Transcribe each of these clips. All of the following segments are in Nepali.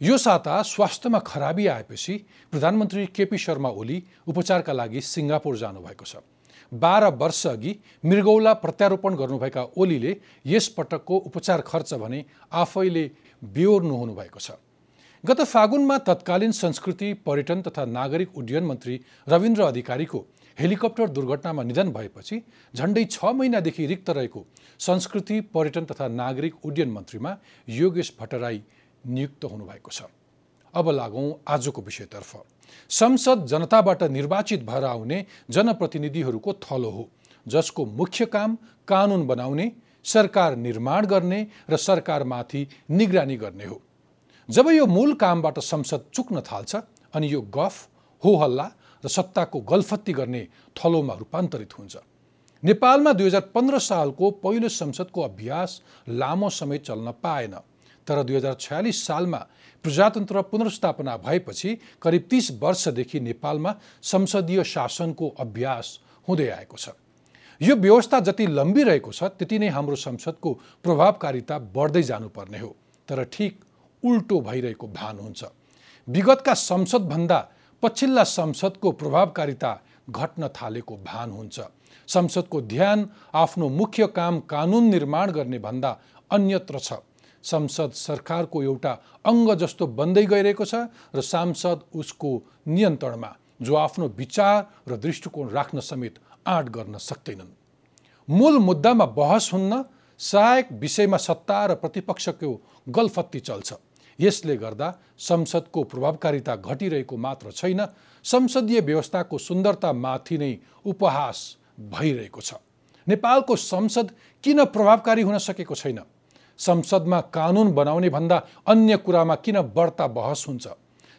यो साता स्वास्थ्यमा खराबी आएपछि प्रधानमन्त्री केपी शर्मा ओली उपचारका लागि सिङ्गापुर जानुभएको छ। बाह्र वर्ष अघि मृगौला प्रत्यारोपण गर्नुभएका ओलीले यस पटकको उपचार खर्च भने आफैले बेहोर्नु हुनुभएको छ। गत फागुनमा तत्कालीन संस्कृति पर्यटन तथा नागरिक उड्डयन मन्त्री रविन्द्र अधिकारीको हेलिकप्टर दुर्घटनामा निधन भएपछि झन्डै छ महिनादेखि रिक्त रहेको संस्कृति पर्यटन तथा नागरिक उड्डयन मन्त्रीमा योगेश भट्टराई नियुक्त हुनुभएको छ। अब लागौँ आजको विषयतर्फ। संसद जनताबाट निर्वाचित भएर आउने जनप्रतिनिधिहरूको थलो हो जसको मुख्य काम कानुन बनाउने सरकार निर्माण गर्ने र सरकारमाथि निगरानी गर्ने हो। जब यो मूल कामबाट संसद चुक्न थाल्छ अनि यो गफ हो हल्ला र सत्ताको गल्फत्ती गर्ने थलोमा रूपान्तरित हुन्छ। नेपालमा दुई हजार पन्ध्र सालको पहिलो संसदको अभ्यास लामो समय चल्न पाएन। तर दुई हजार छयालिस सालमा प्रजातन्त्र पुनर्स्थापना भएपछि करिब तिस वर्षदेखि नेपालमा संसदीय शासनको अभ्यास हुँदै आएको छ। यो व्यवस्था जति लम्बिरहेको छ त्यति नै हाम्रो संसदको प्रभावकारिता बढ्दै जानुपर्ने हो। तर ठिक उल्टो भइरहेको भान हुन्छ। विगतका संसदभन्दा पछिल्ला संसदको प्रभावकारिता घट्न थालेको भान हुन्छ। संसदको ध्यान आफ्नो मुख्य काम कानुन निर्माण गर्ने भन्दा अन्यत्र छ। संसद सरकारको एउटा अङ्ग जस्तो बन्दै गइरहेको छ र सांसद उसको नियन्त्रणमा जो आफ्नो विचार र दृष्टिकोण राख्न समेत आँट गर्न सक्दैनन्। मूल मुद्दामा बहस हुन्न सहायक विषयमा सत्ता र प्रतिपक्षको गलफत्ती चल्छ। यसले गर्दा संसदको प्रभावकारिता घटिरहेको मात्र छैन संसदीय व्यवस्थाको सुन्दरतामाथि नै उपहास भइरहेको छ। नेपालको संसद किन प्रभावकारी हुन सकेको छैन? संसदमा कानुन बनाउने भन्दा अन्य कुरामा किन बढ्ता बहस हुन्छ?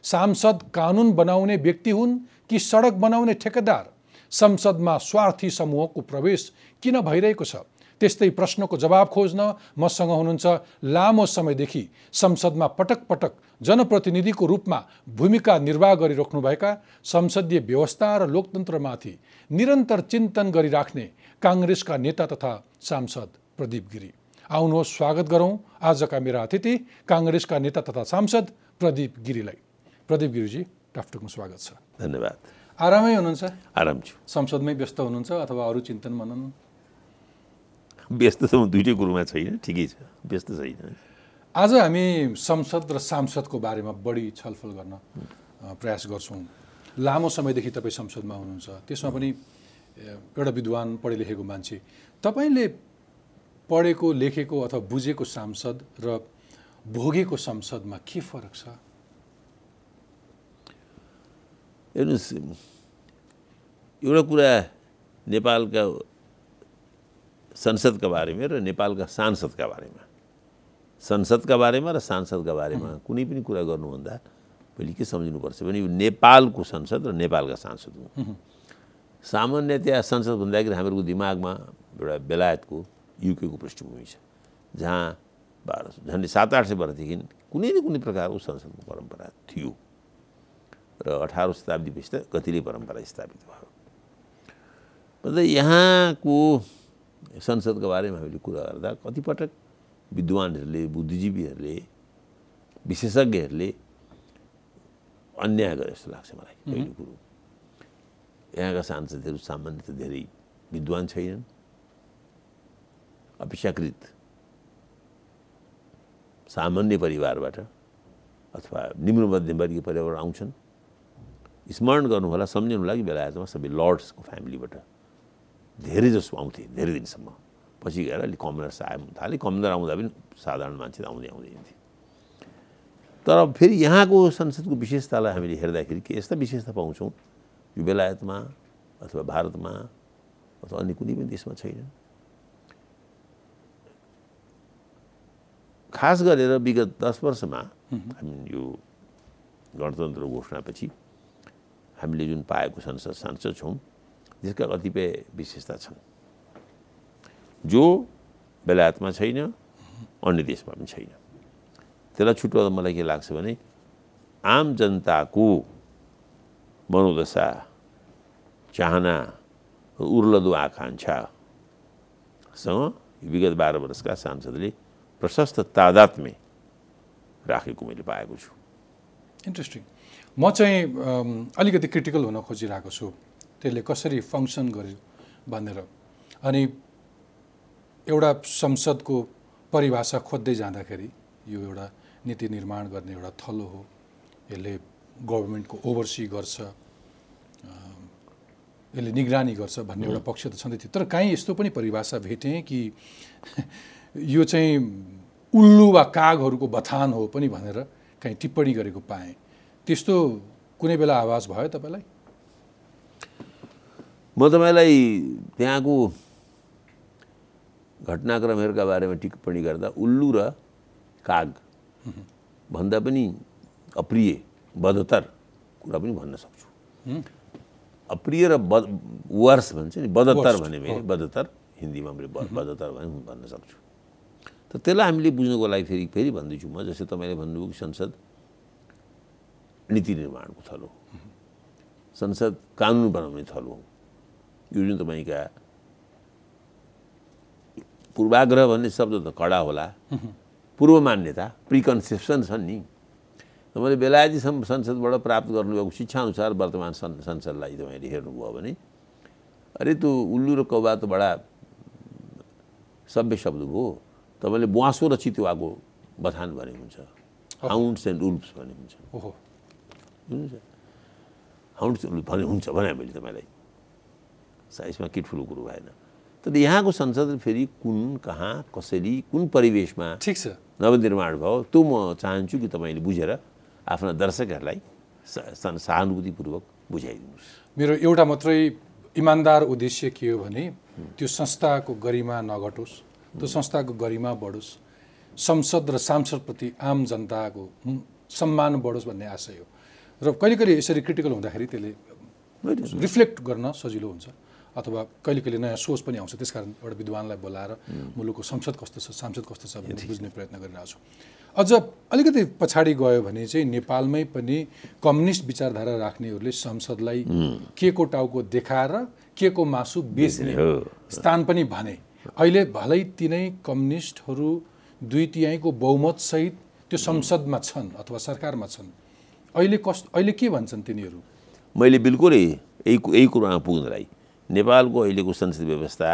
सांसद कानुन बनाउने व्यक्ति हुन् कि सडक बनाउने ठेकेदार? संसदमा स्वार्थी समूहको प्रवेश किन भइरहेको छ? त्यस्तै प्रश्नको जवाब खोज्न मसँग हुनुहुन्छ लामो समयदेखि संसदमा पटक पटक जनप्रतिनिधिको रूपमा भूमिका निर्वाह गरिराख्नुभएका संसदीय व्यवस्था र लोकतन्त्रमाथि निरन्तर चिन्तन गरिराख्ने काङ्ग्रेसका नेता तथा सांसद प्रदीप गिरी। आउनुहोस् स्वागत गरौँ। आजका मेरा अतिथि काङ्ग्रेसका नेता तथा सांसद प्रदीप गिरीलाई। प्रदीप गिरीजी टाफटकमा स्वागत छ। धन्यवाद। आरामै हुनुहुन्छ? आराम छु। संसदमै व्यस्त हुनुहुन्छ अथवा अरू चिन्तन मनन? व्यस्त त म दुइटै कुरोमा छैन ठिकै छ। व्यस्त छैन। आज हामी संसद र सांसदको बारेमा बढी छलफल गर्न प्रयास गर्छौँ। लामो समयदेखि तपाईँ संसदमा हुनुहुन्छ। त्यसमा पनि एउटा विद्वान पढे लेखेको मान्छे। तपाईँले पढेको लेखेको अथवा बुझेको सांसद र भोगेको संसदमा के फरक छ? हेर्नुहोस् एउटा कुरा नेपालका संसदका बारेमा र नेपालका सांसदका बारेमा। संसदका बारेमा र सांसदका बारेमा कुनै पनि कुरा गर्नुभन्दा पहिले के सम्झिनुपर्छ भने यो नेपालको संसद र नेपालका सांसद हुन्। सामान्यतया संसद भन्दाखेरि हाम्रो दिमागमा एउटा बेलायतको युकेको पृष्ठभूमि छ जहाँ बाह्र झन्डै सात आठ सय वर्षदेखि कुनै न कुनै प्रकारको संसदको परम्परा थियो र अठारौँ शताब्दीपछि त कतिले परम्परा स्थापित भयो मतलब यहाँको संसदको बारेमा हामीले कुरा गर्दा कतिपटक विद्वानहरूले बुद्धिजीवीहरूले विशेषज्ञहरूले अन्याय गरे जस्तो लाग्छ मलाई। पहिलो कुरो यहाँका सांसदहरू सामान्यतः धेरै विद्वान छैनन्। अपेक्षाकृत सामान्य परिवारबाट अथवा निम्न मध्यमवर्गीय परिवारबाट आउँछन्। स्मरण गर्नु होला सम्झिनु लागि बेलायतमा सबै लर्ड्सको फ्यामिलीबाट धेरै जसो आउँथे धेरै दिनसम्म। पछि गएर अलिक कमनर्स आयो थाले कमनर आउँदा पनि साधारण मान्छे आउँदै आउँदै हिँड्थे। तर फेरि यहाँको संसदको विशेषतालाई हामीले हेर्दाखेरि के यस्ता विशेषता पाउँछौँ? यो बेलायतमा अथवा भारतमा अथवा अन्य कुनै पनि देशमा छैनन्। खास गरेर विगत दस वर्षमा हामी यो गणतन्त्र घोषणापछि हामीले जुन पाएको संसद सांसद छौँ त्यसका कतिपय विशेषता छन्। जो बेलायतमा छैन अन्य देशमा पनि छैन। त्यसलाई छुट्याउँदा मलाई के लाग्छ भने आम जनताको मनोदशा चाहना उर्लदो आकाङ्क्षासँग विगत बाह्र वर्षका सांसदले प्रशस्त तादात्म्य राखेको मैले पाएको छु इन्ट्रेस्टिङ म चाहिँ अलिकति क्रिटिकल हुन खोजिरहेको छु त्यसले कसरी फङ्सन गर्यो भनेर अनि एउटा संसदको परिभाषा खोज्दै जाँदाखेरि यो एउटा नीति निर्माण गर्ने एउटा थलो हो यसले गभर्मेन्टको ओभरसी गर्छ यसले निगरानी गर्छ भन्ने एउटा पक्ष त छँदै थियो तर काहीँ यस्तो पनि परिभाषा भेटेँ कि यो चाहिँ उल्लु वा कागहरूको बथान हो पनि भनेर काहीँ टिप्पणी गरेको पाएँ। त्यस्तो कुनै बेला आवाज भयो तपाईँलाई? म तपाईँलाई त्यहाँको घटनाक्रमहरूका बारेमा टिप्पणी गर्दा उल्लु र काग भन्दा पनि अप्रिय बदतर कुरा पनि भन्न सक्छु। अप्रिय र बद वर्स भन्छ नि बदत्तर भने मैले बदत्तर हिन्दीमा मैले बदत्तर भने भन्न सक्छु। त त्यसलाई हामीले बुझ्नुको लागि फेरि फेरि भन्दैछु म जस्तै तपाईँले भन्नुभयो कि संसद नीति निर्माणको थलो संसद कानुन बनाउने थलो यो जुन तपाईँका पूर्वाग्रह भन्ने शब्द त कडा होला। पूर्व मान्यता प्रिकन्सेप्सन छन् नि। तपाईँले बेलायती संसदबाट प्राप्त गर्नुभएको शिक्षाअनुसार वर्तमान संसदलाई तपाईँले हेर्नुभयो भने अरे त्यो उल्लु र कौबा त बडा सभ्य शब्द भयो तपाईँले बुवासो र चितुवाको बथान भने हुन्छ। हाउन्ड्स एन्ड उल्फ्स भने हुन्छ। हुन्छ। हाउन्ड्स भने हुन्छ भने मैले तपाईँलाई। साइजमा के ठुलो कुरो भएन। तर यहाँको संसद फेरि कुन कहाँ कसरी कुन परिवेशमा ठिक छ। नवनिर्माण भयो त्यो म चाहन्छु कि तपाईँले बुझेर आफ्ना दर्शकहरूलाई सहानुभूतिपूर्वक बुझाइदिनुहोस्। मेरो एउटा मात्रै इमान्दार उद्देश्य के हो भने त्यो संस्थाको गरिमा नघटोस्। त्यो संस्थाको गरिमा बढोस्। संसद र सांसदप्रति आम जनताको सम्मान बढोस् भन्ने आशय हो। र कहिले कहिले यसरी क्रिटिकल हुँदाखेरि त्यसले रिफ्लेक्ट गर्न सजिलो हुन्छ। अथवा कहिले कहिले नयाँ सोच पनि आउँछ। त्यस कारण एउटा विद्वानलाई बोलाएर मुलुकको संसद कस्तो छ सांसद कस्तो छ भनेर बुझ्ने प्रयत्न गरिरहेको छु। अझ अलिकति पछाडि गयो भने चाहिँ नेपालमै पनि कम्युनिस्ट विचारधारा राख्नेहरूले संसदलाई के को टाउको देखाएर के को मासु बेच्ने स्थान पनि भने अहिले भलै तिनै कम्युनिस्टहरू दुई तिहाईको बहुमतसहित त्यो संसदमा छन् अथवा सरकारमा छन्। अहिले कस अहिले के भन्छन् तिनीहरू? मैले बिल्कुलै यही यही कुरामा पुग्नलाई। नेपालको अहिलेको संसद व्यवस्था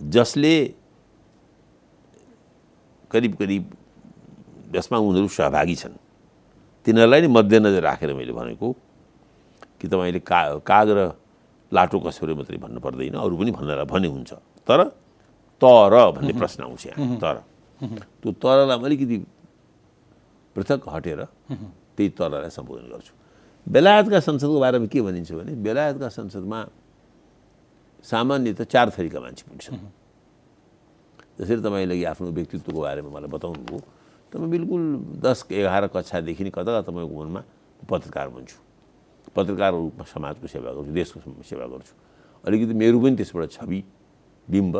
जसले करिब करिब जसमा उनीहरू सहभागी छन्। तिनीहरूलाई नै मध्यनजर राखेर मैले भनेको कि तपाईँले का काग र लाटो कसौरे मात्रै भन्नु पर्दैन अरू पनि भन्नलाई भने हुन्छ। तर तर भन्ने प्रश्न आउँछ यहाँ तर त्यो तरलाई अलिकति पृथक हटेर त्यही तरलाई सम्बोधन गर्छु बेलायतका संसदको बारेमा के भनिन्छ भने बेलायतका संसदमा सामान्यत चार थरीका मान्छे पुग्छन् जसरी तपाईँले आफ्नो व्यक्तित्वको बारेमा मलाई बताउनु भयो तपाईँ बिल्कुल दस एघार कक्षादेखि नै कता कता तपाईँको मनमा पत्रकार बन्छु पत्रकार रूपमा समाजको सेवा गर्छु देशको सेवा गर्छु अलिकति मेरो पनि त्यसबाट छवि बिम्ब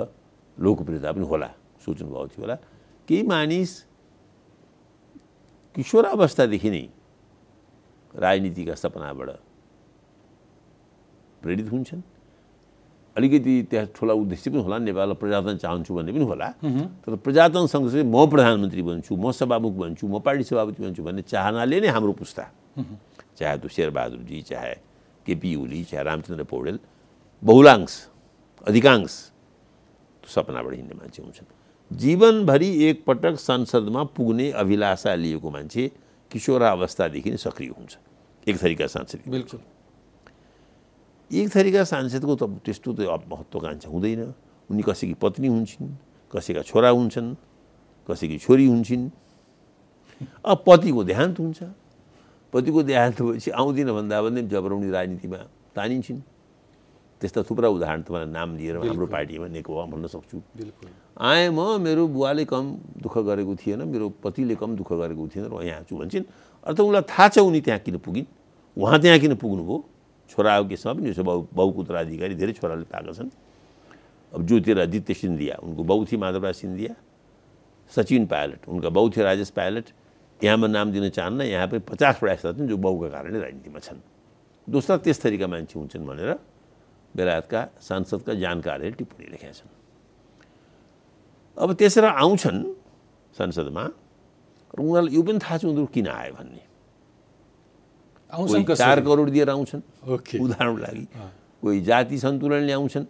लोकप्रियता पनि होला सोच्नुभएको थियो होला। केही मानिस किशोरावस्थादेखि नै राजनीतिका सपनाबाट प्रेरित हुन्छन्। अलिकति त्यहाँ ठुला उद्देश्य पनि होला नेपाललाई प्रजातन्त्र चाहन्छु भन्ने पनि होला। तर प्रजातन्त्र सँगसँगै म प्रधानमन्त्री बन्छु म सभामुख बन्छु म पार्टी सभापति बन्छु भन्ने चाहनाले नै हाम्रो पुस्ता। चाहे त्यो शेरबहादुरजी चाहे केपी ओली चाहे रामचन्द्र पौडेल बहुलांश अधिकांश सपनाबाट हिँड्ने मान्छे हुन्छन्। जीवनभरि एकपटक संसदमा पुग्ने अभिलाषा लिएको मान्छे किशोरावस्थादेखि नै सक्रिय हुन्छ। एक थरीका सांसद बिल्कुल। एक थरीका सांसदको त त्यस्तो त महत्त्वकाङ्क्षा हुँदैन। उनी कसैकी पत्नी हुन्छन् कसैका छोरा हुन्छन् कसैकी छोरी हुन्छन्। अब पतिको देहान्त हुन्छ। पतिको देहान्त भएपछि आउँदिन भन्दा पनि जबराउने राजनीतिमा तानिन्छन्। त्यस्ता थुप्रा उदाहरण तपाईँलाई नाम लिएर हाम्रो पार्टीमा नेकपा भन्न सक्छु। आएँ म मेरो बुवाले कम दुःख गरेको थिएन मेरो पतिले कम दुःख गरेको थिएन र यहाँ छु भन्छन्। अर्थ उनलाई थाहा छ उनी त्यहाँ किन पुगिन्। उहाँ त्यहाँ किन पुग्नुभयो? छोरा हो केसमा पनि उसो बाउ बाउको उत्तराधिकारी धेरै छोराले पाएका छन्। अब ज्योतिरादित्य सिन्धिया उनको बाउ थिए माधवराज सिन्धिया सचिन पायलट उनका बाउ थिए राजेश पायलट। यहाँ म नाम दिन चाहन्न यहाँ पनि पचास प्रयास छन् जो बाउका कारणले राजनीतिमा छन्। दोस्रो त्यस थरीका मान्छे हुन्छन् भनेर बेलायतका सांसदका जानकारहरूले टिप्पणी लेखेका छन्। अब त्यसरी आउँछन् संसदमा र उनीहरूलाई यो पनि थाहा छ उनीहरू किन आयो भन्ने। चार करोड दिएर आउँछन्। उदाहरणको लागि कोही जाति सन्तुलनले आउँछन्।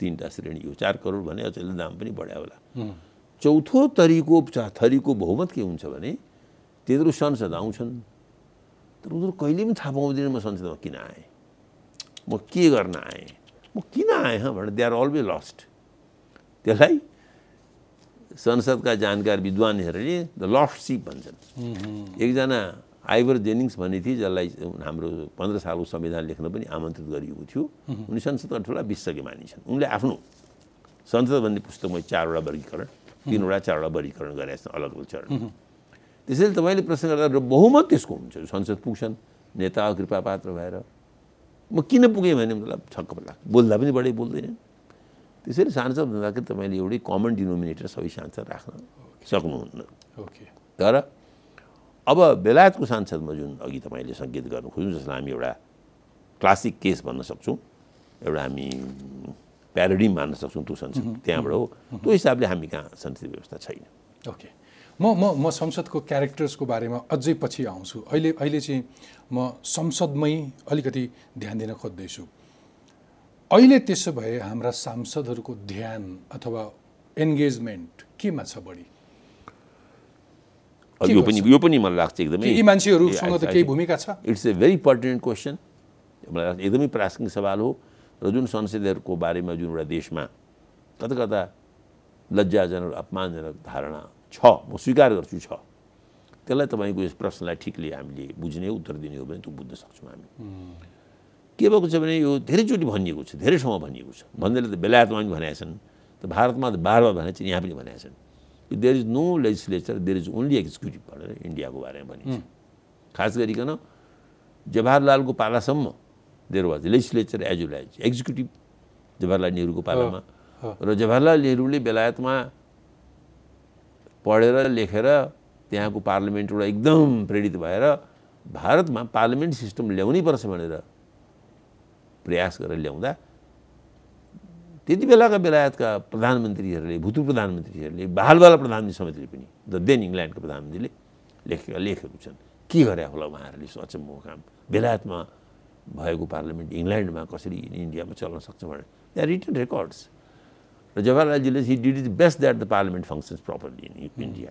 तिनवटा श्रेणी हो चार करोड भने अचेल दाम पनि बढ्यो होला। चौथो तरिको थरीको बहुमत के हुन्छ भने त्यत्रो संसद आउँछन्। तर उनीहरू कहिले पनि थाहा पाउँदैन म संसदमा किन आएँ। म के गर्न आएँ। म किन आएँ हँ भनेर दे आर अलवेज लस्ट त्यसलाई संसदका जानकार विद्वानहरूले द लस्ट सिप भन्छन् एकजना आइभर जेनिङ्स भन्ने थिए जसलाई हाम्रो पन्ध्र सालको संविधान लेख्न पनि आमन्त्रित गरिएको थियो उनी संसदका ठुला विश्वज्ञ मानिन्छन् उनले आफ्नो संसद भन्ने पुस्तकमा चारवटा वर्गीकरण तिनवटा चारवटा वर्गीकरण गरेका छन् अलग अलग चरण। त्यसैले तपाईँले प्रश्न गर्दा बहुमत त्यसको हुन्छ संसद पुग्छन् नेता कृपा पात्र भएर म किन पुगेँ भने मलाई छक्क लाग्छ। बोल्दा पनि बढी बोल्दैनन् त्यसैले सांसद हुँदाखेरि तपाईँले एउटै कमन डिनोमिनेटर सबै सांसद राख्न सक्नुहुन्न। ओके तर अब बेलायतको सांसदमा जुन अघि तपाईँले सङ्केत गर्नु खोज्नु जसलाई हामी एउटा क्लासिक केस भन्न सक्छौँ एउटा हामी प्याराडिम मान्न सक्छौँ त्यो संसद त्यहाँबाट हो त्यो हिसाबले हामी कहाँ संसदीय व्यवस्था छैन। ओके म म म संसदको क्यारेक्टर्सको बारेमा अझै पछि आउँछु। अहिले अहिले चाहिँ म संसदमै अलिकति ध्यान दिन खोज्दैछु। अहिले त्यसो भए हाम्रा सांसदहरूको ध्यान अथवा एन्गेजमेन्ट केमा छ बढी? यो पनि यो पनि मलाई लाग्छ एकदमै। यी मान्छेहरूसँग त केही भूमिका छ? It's a very pertinent question मलाई लाग्छ एकदमै प्रासङ्गिक सवाल हो। र जुन संसदहरूको बारेमा जुन एउटा देशमा कता कता लज्जाजनक अपमानजनक धारणा छ म स्वीकार गर्छु छ। त्यसलाई तपाईँको यस प्रश्नलाई ठिकले हामीले बुझ्ने उत्तर दिने हो भने त्यो बुझ्न सक्छौँ हामी। के भएको छ भने यो धेरैचोटि भनिएको छ धेरै ठाउँमा भनिएको छ। भन्दैले त बेलायतमा पनि भनेका छन् त भारतमा त बार बार भनेको छन् यहाँ पनि भनेका छन्। There is no legislature there is only executive भनेर इन्डियाको बारेमा भनिन्छ खास गरिकन जवाहरलालको पालासम्म there was legislature as well as executive Jawaharlal नेहरूको पालामा। र जवाहरलाल नेहरूले बेलायतमा पढेर लेखेर त्यहाँको पार्लिमेन्टबाट एकदम प्रेरित भएर भारतमा पार्लिमेन्ट सिस्टम ल्याउनै पर्छ भनेर प्रयास गरेर ल्याउँदा त्यति बेलाका बेलायतका प्रधानमन्त्रीहरूले भूतपूर्व प्रधानमन्त्रीहरूले बालबाला प्रधानमन्त्री समितिले पनि द देन इङ्ल्यान्डको प्रधानमन्त्रीले लेखेका लेखेको छन्। के गरे होला उहाँहरूले अचम्मको काम? बेलायतमा भएको पार्लिमेन्ट इङ्ल्यान्डमा कसरी इन्डियामा चल्न सक्छ भनेर। आर रिटन रेकर्ड्स र जवाहरलालजीले he did is best that the parliament functions properly in India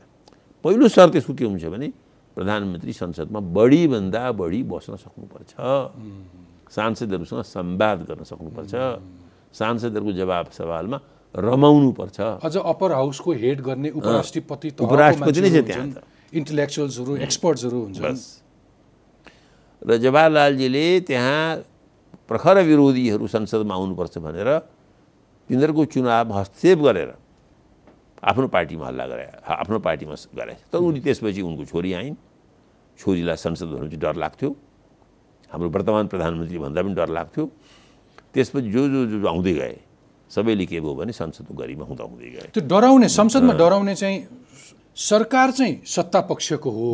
पहिलो शर्त यसको के हुन्छ भने प्रधानमन्त्री संसदमा बढीभन्दा बढी बस्न सक्नुपर्छ। सांसदहरूसँग संवाद गर्न सक्नुपर्छ। सांसदहरूको जवाब सवालमा रमाउनुपर्छ। अझ अप्पर हाउसको हेड गर्ने उपराष्ट्रपति उपराष्ट्रपति नै छ त्यहाँ इन्टेलेक्चुअल्सहरू एक्सपर्ट्सहरू हुन्छन्। बस। र जवाहरलालजीले त्यहाँ प्रखर विरोधीहरू संसदमा आउनुपर्छ भनेर तिनीहरूको चुनाव हस्तक्षेप गरेर आफ्नो पार्टीमा हल्ला गरे आफ्नो पार्टीमा गरे। तर उनी त्यसपछि उनको छोरी आइन्। छोरीलाई संसद भन्नु चाहिँ डर लाग्थ्यो। हाम्रो वर्तमान प्रधानमन्त्री भन्दा पनि डर लाग्थ्यो। त्यसपछि जो जो जो आउँदै गए सबैले के भयो भने संसदको गरिमा हुँदा हुँदै गए। त्यो डराउने संसदमा डराउने चाहिँ सरकार चाहिँ सत्ता पक्षको हो।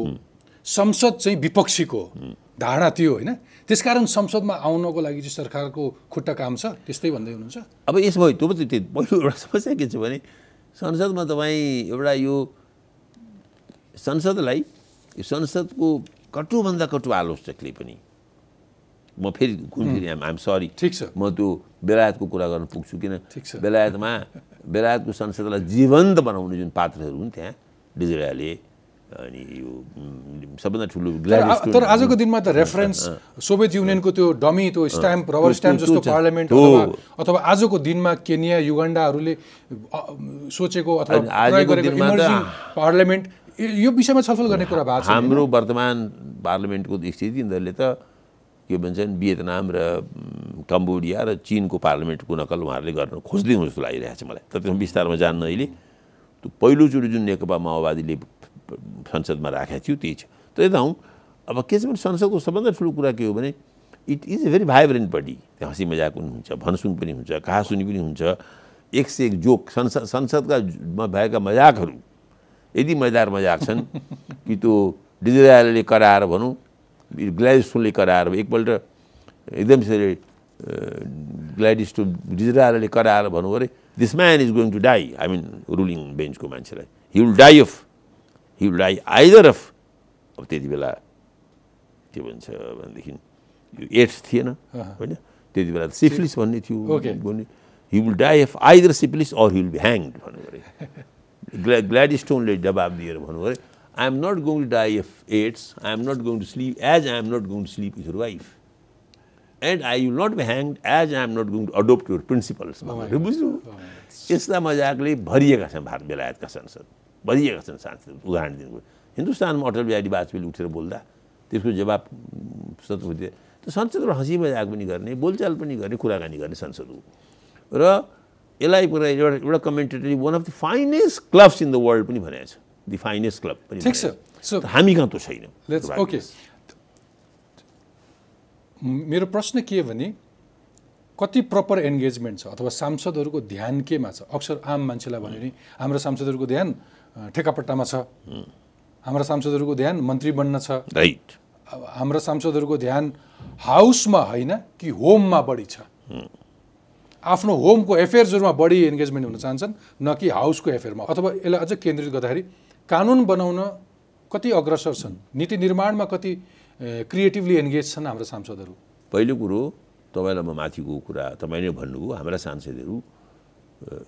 संसद चाहिँ विपक्षीको हो। धारणा त्यो होइन? त्यसकारण संसदमा आउनको लागि चाहिँ सरकारको खुट्टा काम छ त्यस्तै भन्दै हुनुहुन्छ। अब यसमा त्यो पनि त्यो पहिलो एउटा समस्या के छ भने संसदमा तपाईँ एउटा यो संसदलाई यो संसदको कटुभन्दा कटु आलोचकले पनि म फेरि कुन फेरि आइम सरी ठिक छ। म त्यो बेलायतको कुरा गर्न पुग्छु किन? ठिक छ। बेलायतमा बेलायतको संसदलाई जीवन्त बनाउने जुन पात्रहरू हुन् त्यहाँ डिजराले अनि यो सबभन्दा ठुलो तर आजको दिनमा त रेफरेन्स सोभियत युनियनको त्यो डमी त्यो स्ट्याम्प रबर स्ट्याम्प जस्तो। पार्लियामेन्ट हो। अथवा आजको दिनमा केनिया युगान्डाहरूले सोचेको अथवा पार्लियामेन्ट यो- विषयमा छलफल गर्ने कुरा भएको छ हाम्रो वर्तमान पार्लिमेन्टको स्थिति यिनीहरूले त के भन्छन् भियतनाम र कम्बोडिया र चिनको पार्लिमेन्टको नकल उहाँहरूले गर्न खोज्दै जस्तो लागिरहेको छ मलाई तर त्यसमा विस्तारमा जान्न अहिले त्यो पहिलोचोटि जुन नेकपा माओवादीले संसदमा राखेको थियो त्यही छ। त्यही त हौँ अब के छ भने संसदको सबभन्दा ठुलो कुरा के हो भने it is a very vibrant body त्यहाँ हाँसी मजाक पनि हुन्छ भनसुन पनि हुन्छ कहासुनी पनि हुन्छ। एक से एक जोक संसद संसदका भएका मजाकहरू यदि मजेदार मजाक छन् कि त्यो डिजरायलले कराएर भनौँ ग्ल्याडिस्टोनले कराएर एकपल्ट एकदम सरी ग्ल्याडिस्टोन डिजरायलले कराएर भनौँ अरे this man is going to die I mean ruling बेन्चको मान्छेलाई। He will die of he die either of अब त्यति बेला के भन्छ भनेदेखि यो एड्स थिएन होइन? त्यति बेला सिफिलिस भन्ने थियो he will die of either syphilis or he will be hanged भन्नु अरे ग्ल्या ग्ल्याडिस्टोनले जवाब दिएर भन्नु अरे I am not going to die of AIDS I am not going to sleep as I am not going to sleep with your wife and I will not be hanged as I am not going to adopt your principles बुझ्नु? यस्ता मजाकले भरिएका छन् भारत बेलायतका संसद। भरिएका छन् सांसद उदाहरण दिनु हिन्दुस्तानमा अटल बिहारी वाजपेयीले उठेर बोल्दा त्यसको जवाब सत्र त संसदमा हँसी मजाक पनि गर्ने बोलचाल पनि गर्ने कुराकानी गर्ने संसद हो र यसलाई पुरा एउटा एउटा commentary one of the finest clubs in the world पनि भनेको छ दि फाइनेस्ट क्लब पनि ठिक छ हामी कहाँ त छैन ओके मेरो प्रश्न के भने कति प्रपर एन्गेजमेन्ट छ? अथवा सांसदहरूको ध्यान केमा छ? अक्सर आम मान्छेलाई भन्यो भने हाम्रो सांसदहरूको ध्यान ठेकापट्टामा छ। हाम्रा सांसदहरूको ध्यान मन्त्री बन्न छ। राइट। हाम्रा सांसदहरूको ध्यान हाउसमा होइन कि होममा बढी छ। आफ्नो होमको एफेयर्सहरूमा बढी इन्गेजमेन्ट हुन चाहन्छन् न कि हाउसको एफेयरमा। अथवा यसलाई अझ केन्द्रित गर्दाखेरि कानुन बनाउन कति अग्रसर छन् नीति निर्माणमा कति क्रिएटिभली एन्गेज छन् हाम्रा सांसदहरू? पहिलो कुरो तपाईँलाई म माथिको कुरा तपाईँले भन्नुभयो हाम्रा सांसदहरू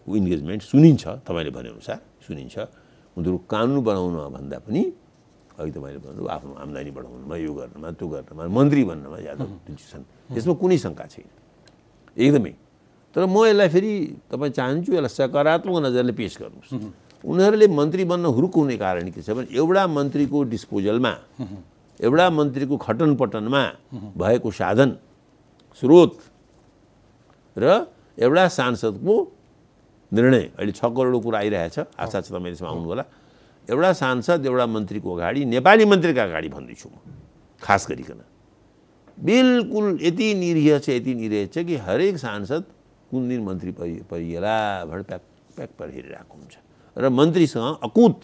इन्गेजमेन्ट सुनिन्छ तपाईँले भनेअनुसार सुनिन्छ। उनीहरू कानुन बनाउन भन्दा पनि अघि तपाईँले भन्नु आफ्नो आम्दानी बढाउनुमा यो गर्नमा त्यो गर्नमा मन्त्री बन्नमा यादव छन् यसमा कुनै शङ्का छैन एकदमै तर म यसलाई फेरि तपाईँ चाहन्छु यसलाई सकारात्मक नजरले पेस गर्नुहोस् उनीहरूले मन्त्री बन्न हुरुक हुने कारण के छ भने एउटा मन्त्रीको डिस्पोजलमा एउटा मन्त्रीको खटन पटनमा भएको साधन स्रोत र एउटा सांसदको निर्णय अहिले छ करोडको कुरा आइरहेछ आशा छ तपाईँ यसमा आउनु होला एउटा सांसद एउटा मन्त्रीको अगाडि नेपाली मन्त्रीका अगाडि भन्दैछु म खास गरिकन। बिल्कुल यति निरीह छ यति निरीह छ कि हरेक सांसद कुन दिन मन्त्री परि परिएला भएर प्याक प्याक पर हेरिरहेको हुन्छ। र मन्त्रीसँग अकुत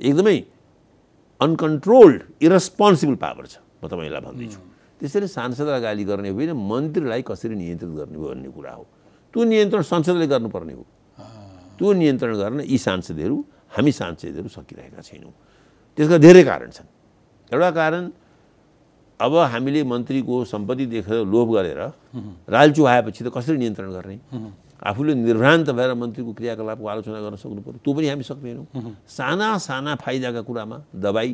एकदमै अनकन्ट्रोल्ड इरेस्पोन्सिबल पावर छ म तपाईँलाई भन्दैछु। त्यसरी सांसदलाई गाली गर्ने होइन मन्त्रीलाई कसरी नियन्त्रित गर्ने भन्ने कुरा हो। त्यो नियन्त्रण संसदले गर्नुपर्ने हो। त्यो नियन्त्रण गर्न यी सांसदहरू हामी सांसदहरू सकिरहेका छैनौँ। त्यसका धेरै कारण छन्। एउटा कारण अब हामीले मन्त्रीको सम्पत्ति देखेर लोभ गरेर रालचु आएपछि त कसरी नियन्त्रण गर्ने? आफूले निर्भ्रान्त भएर मन्त्रीको क्रियाकलापको आलोचना गर्न सक्नु पऱ्यो त्यो पनि हामी सक्दैनौँ। साना साना फाइदाका कुरामा दबाई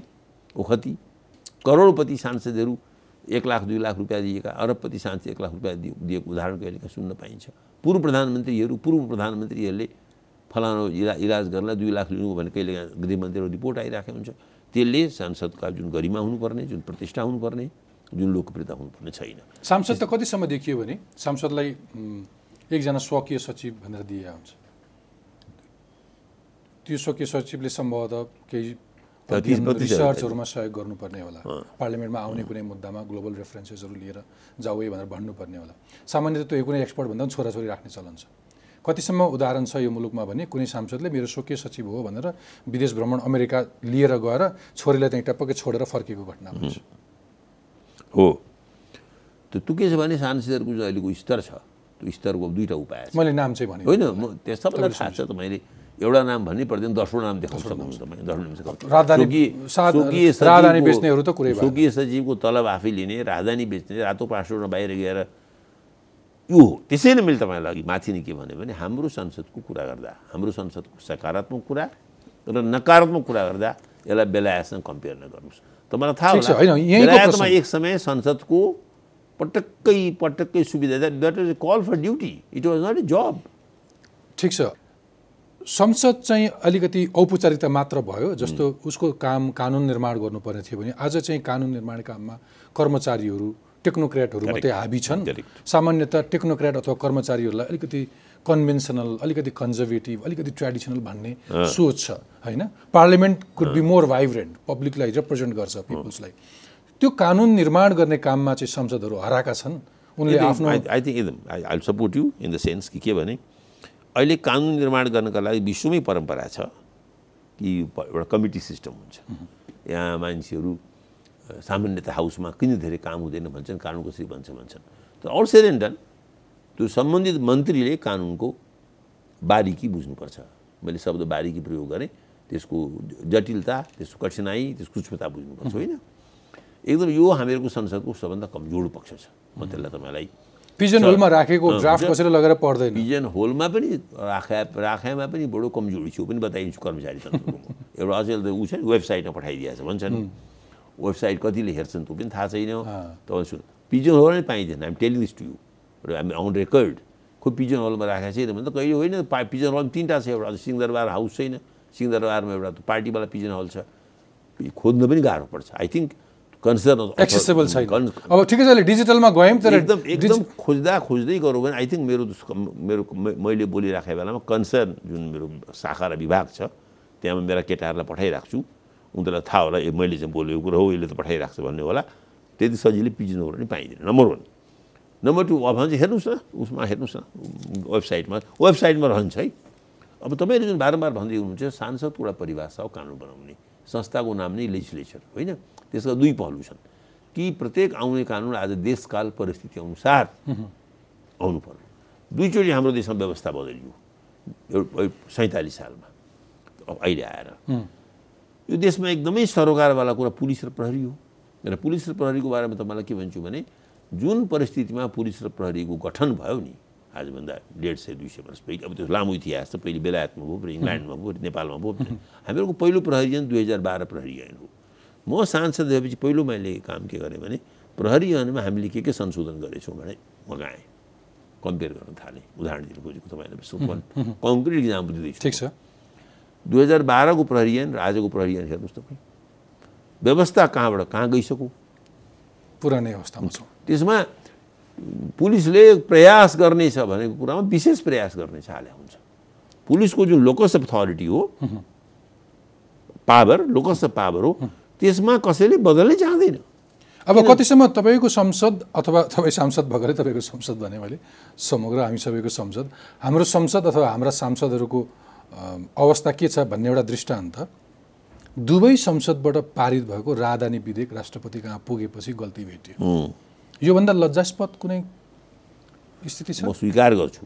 ओखती करोडपति सांसदहरू एक लाख दुई लाख रुपियाँ दिएका अरबपति सांसद एक लाख रुपियाँ दिएको उदाहरण कहिलेका सुन्न पाइन्छ। पूर्व प्रधानमन्त्रीहरू पूर्व प्रधानमन्त्रीहरूले फलानु इला इलाज गर्नलाई दुई लाख लिनु भने कहिले गृहमन्त्रीको रिपोर्ट आइरहेको हुन्छ त्यसले सांसदका जुन गरिमा हुनुपर्ने जुन प्रतिष्ठा हुनुपर्ने जुन लोकप्रियता हुनुपर्ने छैन सांसद त कतिसम्म देखियो भने सांसदलाई एकजना स्वकीय सचिव भनेर दिए हुन्छ त्यो स्वकीय सचिवले सम्भवतः केही रिसर्चहरूमा सहयोग गर्नुपर्ने होला। पार्लियामेन्टमा आउने कुनै मुद्दामा ग्लोबल रेफरेन्सेसहरू लिएर जाऊ है भनेर भन्नुपर्ने होला। सामान्यतः त्यो कुनै एक्सपर्ट भन्दा पनि छोराछोरी राख्ने चलन छ। कतिसम्म उदाहरण छ यो मुलुकमा भने कुनै सांसदले मेरो स्वकीय सचिव हो भनेर विदेश भ्रमण अमेरिका लिएर गएर छोरीलाई त्यहीँ टप्पकै छोडेर फर्केको घटना हुन्छ हो। त्यो त्यो के छ भने सांसदहरूको अहिलेको स्तर छ? त्यो स्तरको दुईवटा उपाय छ। मैले नाम चाहिँ भने होइन म त्यस सबैलाई थाहा छ त मैले। एउटा नाम भन्नै पर्दैन दसवटा नाम देखाउन सक्नुहुन्छ तपाईँ स्वकीय सचिवको तलब आफै लिने राजधानी बेच्ने रातो पासपोर्टमा बाहिर गएर यो हो। त्यसैले मैले तपाईँलाई अघि माथि नै के भने भने हाम्रो संसदको कुरा गर्दा हाम्रो संसदको सकारात्मक कुरा र नकारात्मक कुरा गर्दा यसलाई बेलायतसँग कम्पेयर नगर्नुहोस् तपाईँलाई थाहा होला बेलायतमा एक समय संसदको पटक्कै पटक्कै सुविधा that is call for duty it was not a job ठिक छ। संसद चाहिँ अलिकति औपचारिकता मात्र भयो जस्तो उसको काम कानुन निर्माण गर्नुपर्ने थियो भने आज चाहिँ कानुन निर्माण काममा कर्मचारीहरू टेक्नोक्रेटहरू मात्रै हाबी छन्। सामान्यतः टेक्नोक्रेट अथवा कर्मचारीहरूलाई अलिकति कन्भेन्सनल अलिकति कन्जर्भेटिभ अलिकति ट्रेडिसनल भन्ने सोच छ होइन? Parliament could be more vibrant पब्लिकलाई represent गर्छ पिपुल्सलाई। त्यो कानुन निर्माण गर्ने काममा चाहिँ संसदहरू हराएका छन्। उनले आफ्नो I think I support you in the sense कि के भने अहिले कानुन निर्माण गर्नका लागि विश्वमै परम्परा छ कि एउटा कमिटी सिस्टम हुन्छ। यहाँ मान्छेहरू सामान्यतः हाउसमा किन धेरै काम हुँदैन भन्छन् कानुन कसरी भन्छ भन्छन्। तर अल सेड एन्ड डन त्यो सम्बन्धित मन्त्रीले कानुनको बारीकी बुझ्नुपर्छ। मैले शब्द बारीकी प्रयोग गरेँ त्यसको जटिलता त्यसको कठिनाइ त्यसको सूक्ष्मता बुझ्नुपर्छ होइन? एकदम यो हामीहरूको संसदको सबभन्दा कमजोर पक्ष छ। म त्यसलाई तपाईँलाई पिजन होलमा राखेको ड्राफ्ट। कसैले लगेर पढ्दैन पिजन होलमा पनि राखा राखामा पनि बडो कमजोरी छ पनि बताइदिन्छु कर्मचारी। एउटा त ऊ छ नि वेबसाइटमा पठाइदिएछ भन्छन्। वेबसाइट कतिले हेर्छन् त्यो पनि थाहा छैन। तपाईँ सुन पिजन होल नै पाइँदैन हामी टेलिङ दिस टु यु हामी अन रेकर्ड खोइ पिजन होलमा राखेको छैन भने त कहिले होइन पा पिजन हल तिनवटा छ एउटा सिंहदरबार हाउस छैन। सिंहदरबारमा एउटा त पार्टीवाला पिजन हल छ। खोज्न पनि गाह्रो पर्छ। आई थिङ्क कन्सर्न एक्सेसेबल छैन अब ठिकै छ डिजिटलमा गयौँ तर एकदम एकदम खोज्दा खोज्दै गरौँ भने आई थिङ्क मेरो मेरो मैले बोलिराखेको बेलामा कन्सर्न जुन मेरो शाखा र विभाग छ त्यहाँ मेरा केटाहरूलाई पठाइराख्छु। उनीहरूलाई थाहा होला ए मैले चाहिँ बोलेको कुरो हो यसले त पठाइराख्छ भन्ने होला। त्यति सजिलै पिजिनहरू पनि पाइँदैन। नम्बर वान नम्बर टू अब चाहिँ हेर्नुहोस् न उसमा हेर्नुहोस् न वेबसाइटमा वेबसाइटमा रहन्छ है। अब तपाईँले जुन बारम्बार भन्दै हुनुहुन्छ सांसदको एउटा परिभाषा हो कानुन बनाउने संस्थाको नाम नै लेजिस्लेचर होइन? त्यसका दुई पहलु छन्। कि प्रत्येक आउने कानुन आज देशकाल परिस्थिति अनुसार आउनु पर्यो। दुईचोटि हाम्रो देशमा व्यवस्था बदलियो। सैँतालिस सालमा। अब अहिले आएर। यो देशमा एकदमै सरोकारवाला कुरा पुलिस र प्रहरी हो। र पुलिस र प्रहरीको बारेमा तपाईँलाई के भन्छु भने जुन परिस्थितिमा पुलिस र प्रहरीको गठन भयो नि आजभन्दा डेढ सय दुई सय वर्ष पहिले अब त्यो लामो इतिहास छ पहिले बेलायतमा भयो फेरि इङ्ल्यान्डमा भयो नेपालमा भयो हामीहरूको पहिलो प्रहरी ऐन दुई हजार बाह्र प्रहरी ऐन हो। म सांसद भएपछि पहिलो मैले काम के गरेँ भने प्रहरी ऐनमा हामीले के के संशोधन गरेछौँ भने मगाएँ कम्पेयर गर्न थालेँ। उदाहरण दिन खोजेको तपाईँलाई कङ्क्रिट इक्जाम्पल दिँदैछु ठिक छ। दुई हजार बाह्रको प्रहरी ऐन र आजको प्रहरी ऐन हेर्नुहोस् तपाईँ। व्यवस्था कहाँबाट कहाँ गइसक्यो? पुरानै अवस्थामा छौँ। त्यसमा पुलिसले प्रयास गर्नेछ भनेको कुरामा विशेष प्रयास गर्ने हाले हुन्छ। पुलिसको जुन लोकस अफ अथोरिटी हो पावर लोकस अफ पावर हो त्यसमा कसैले बदल्नै चाहँदैन। अब कतिसम्म तपाईँको संसद अथवा तपाईँ सांसद भएरै तपाईँको संसद भने मैले समग्र हामी सबैको संसद। हाम्रो संसद अथवा हाम्रा सांसदहरूको अवस्था के छ भन्ने एउटा दृष्टान्त। दुवै संसदबाट पारित भएको राजधानी विधेयक राष्ट्रपति कहाँ पुगेपछि गल्ती भेटियो। योभन्दा लज्जास्पद कुनै स्थिति छ? म स्वीकार गर्छु।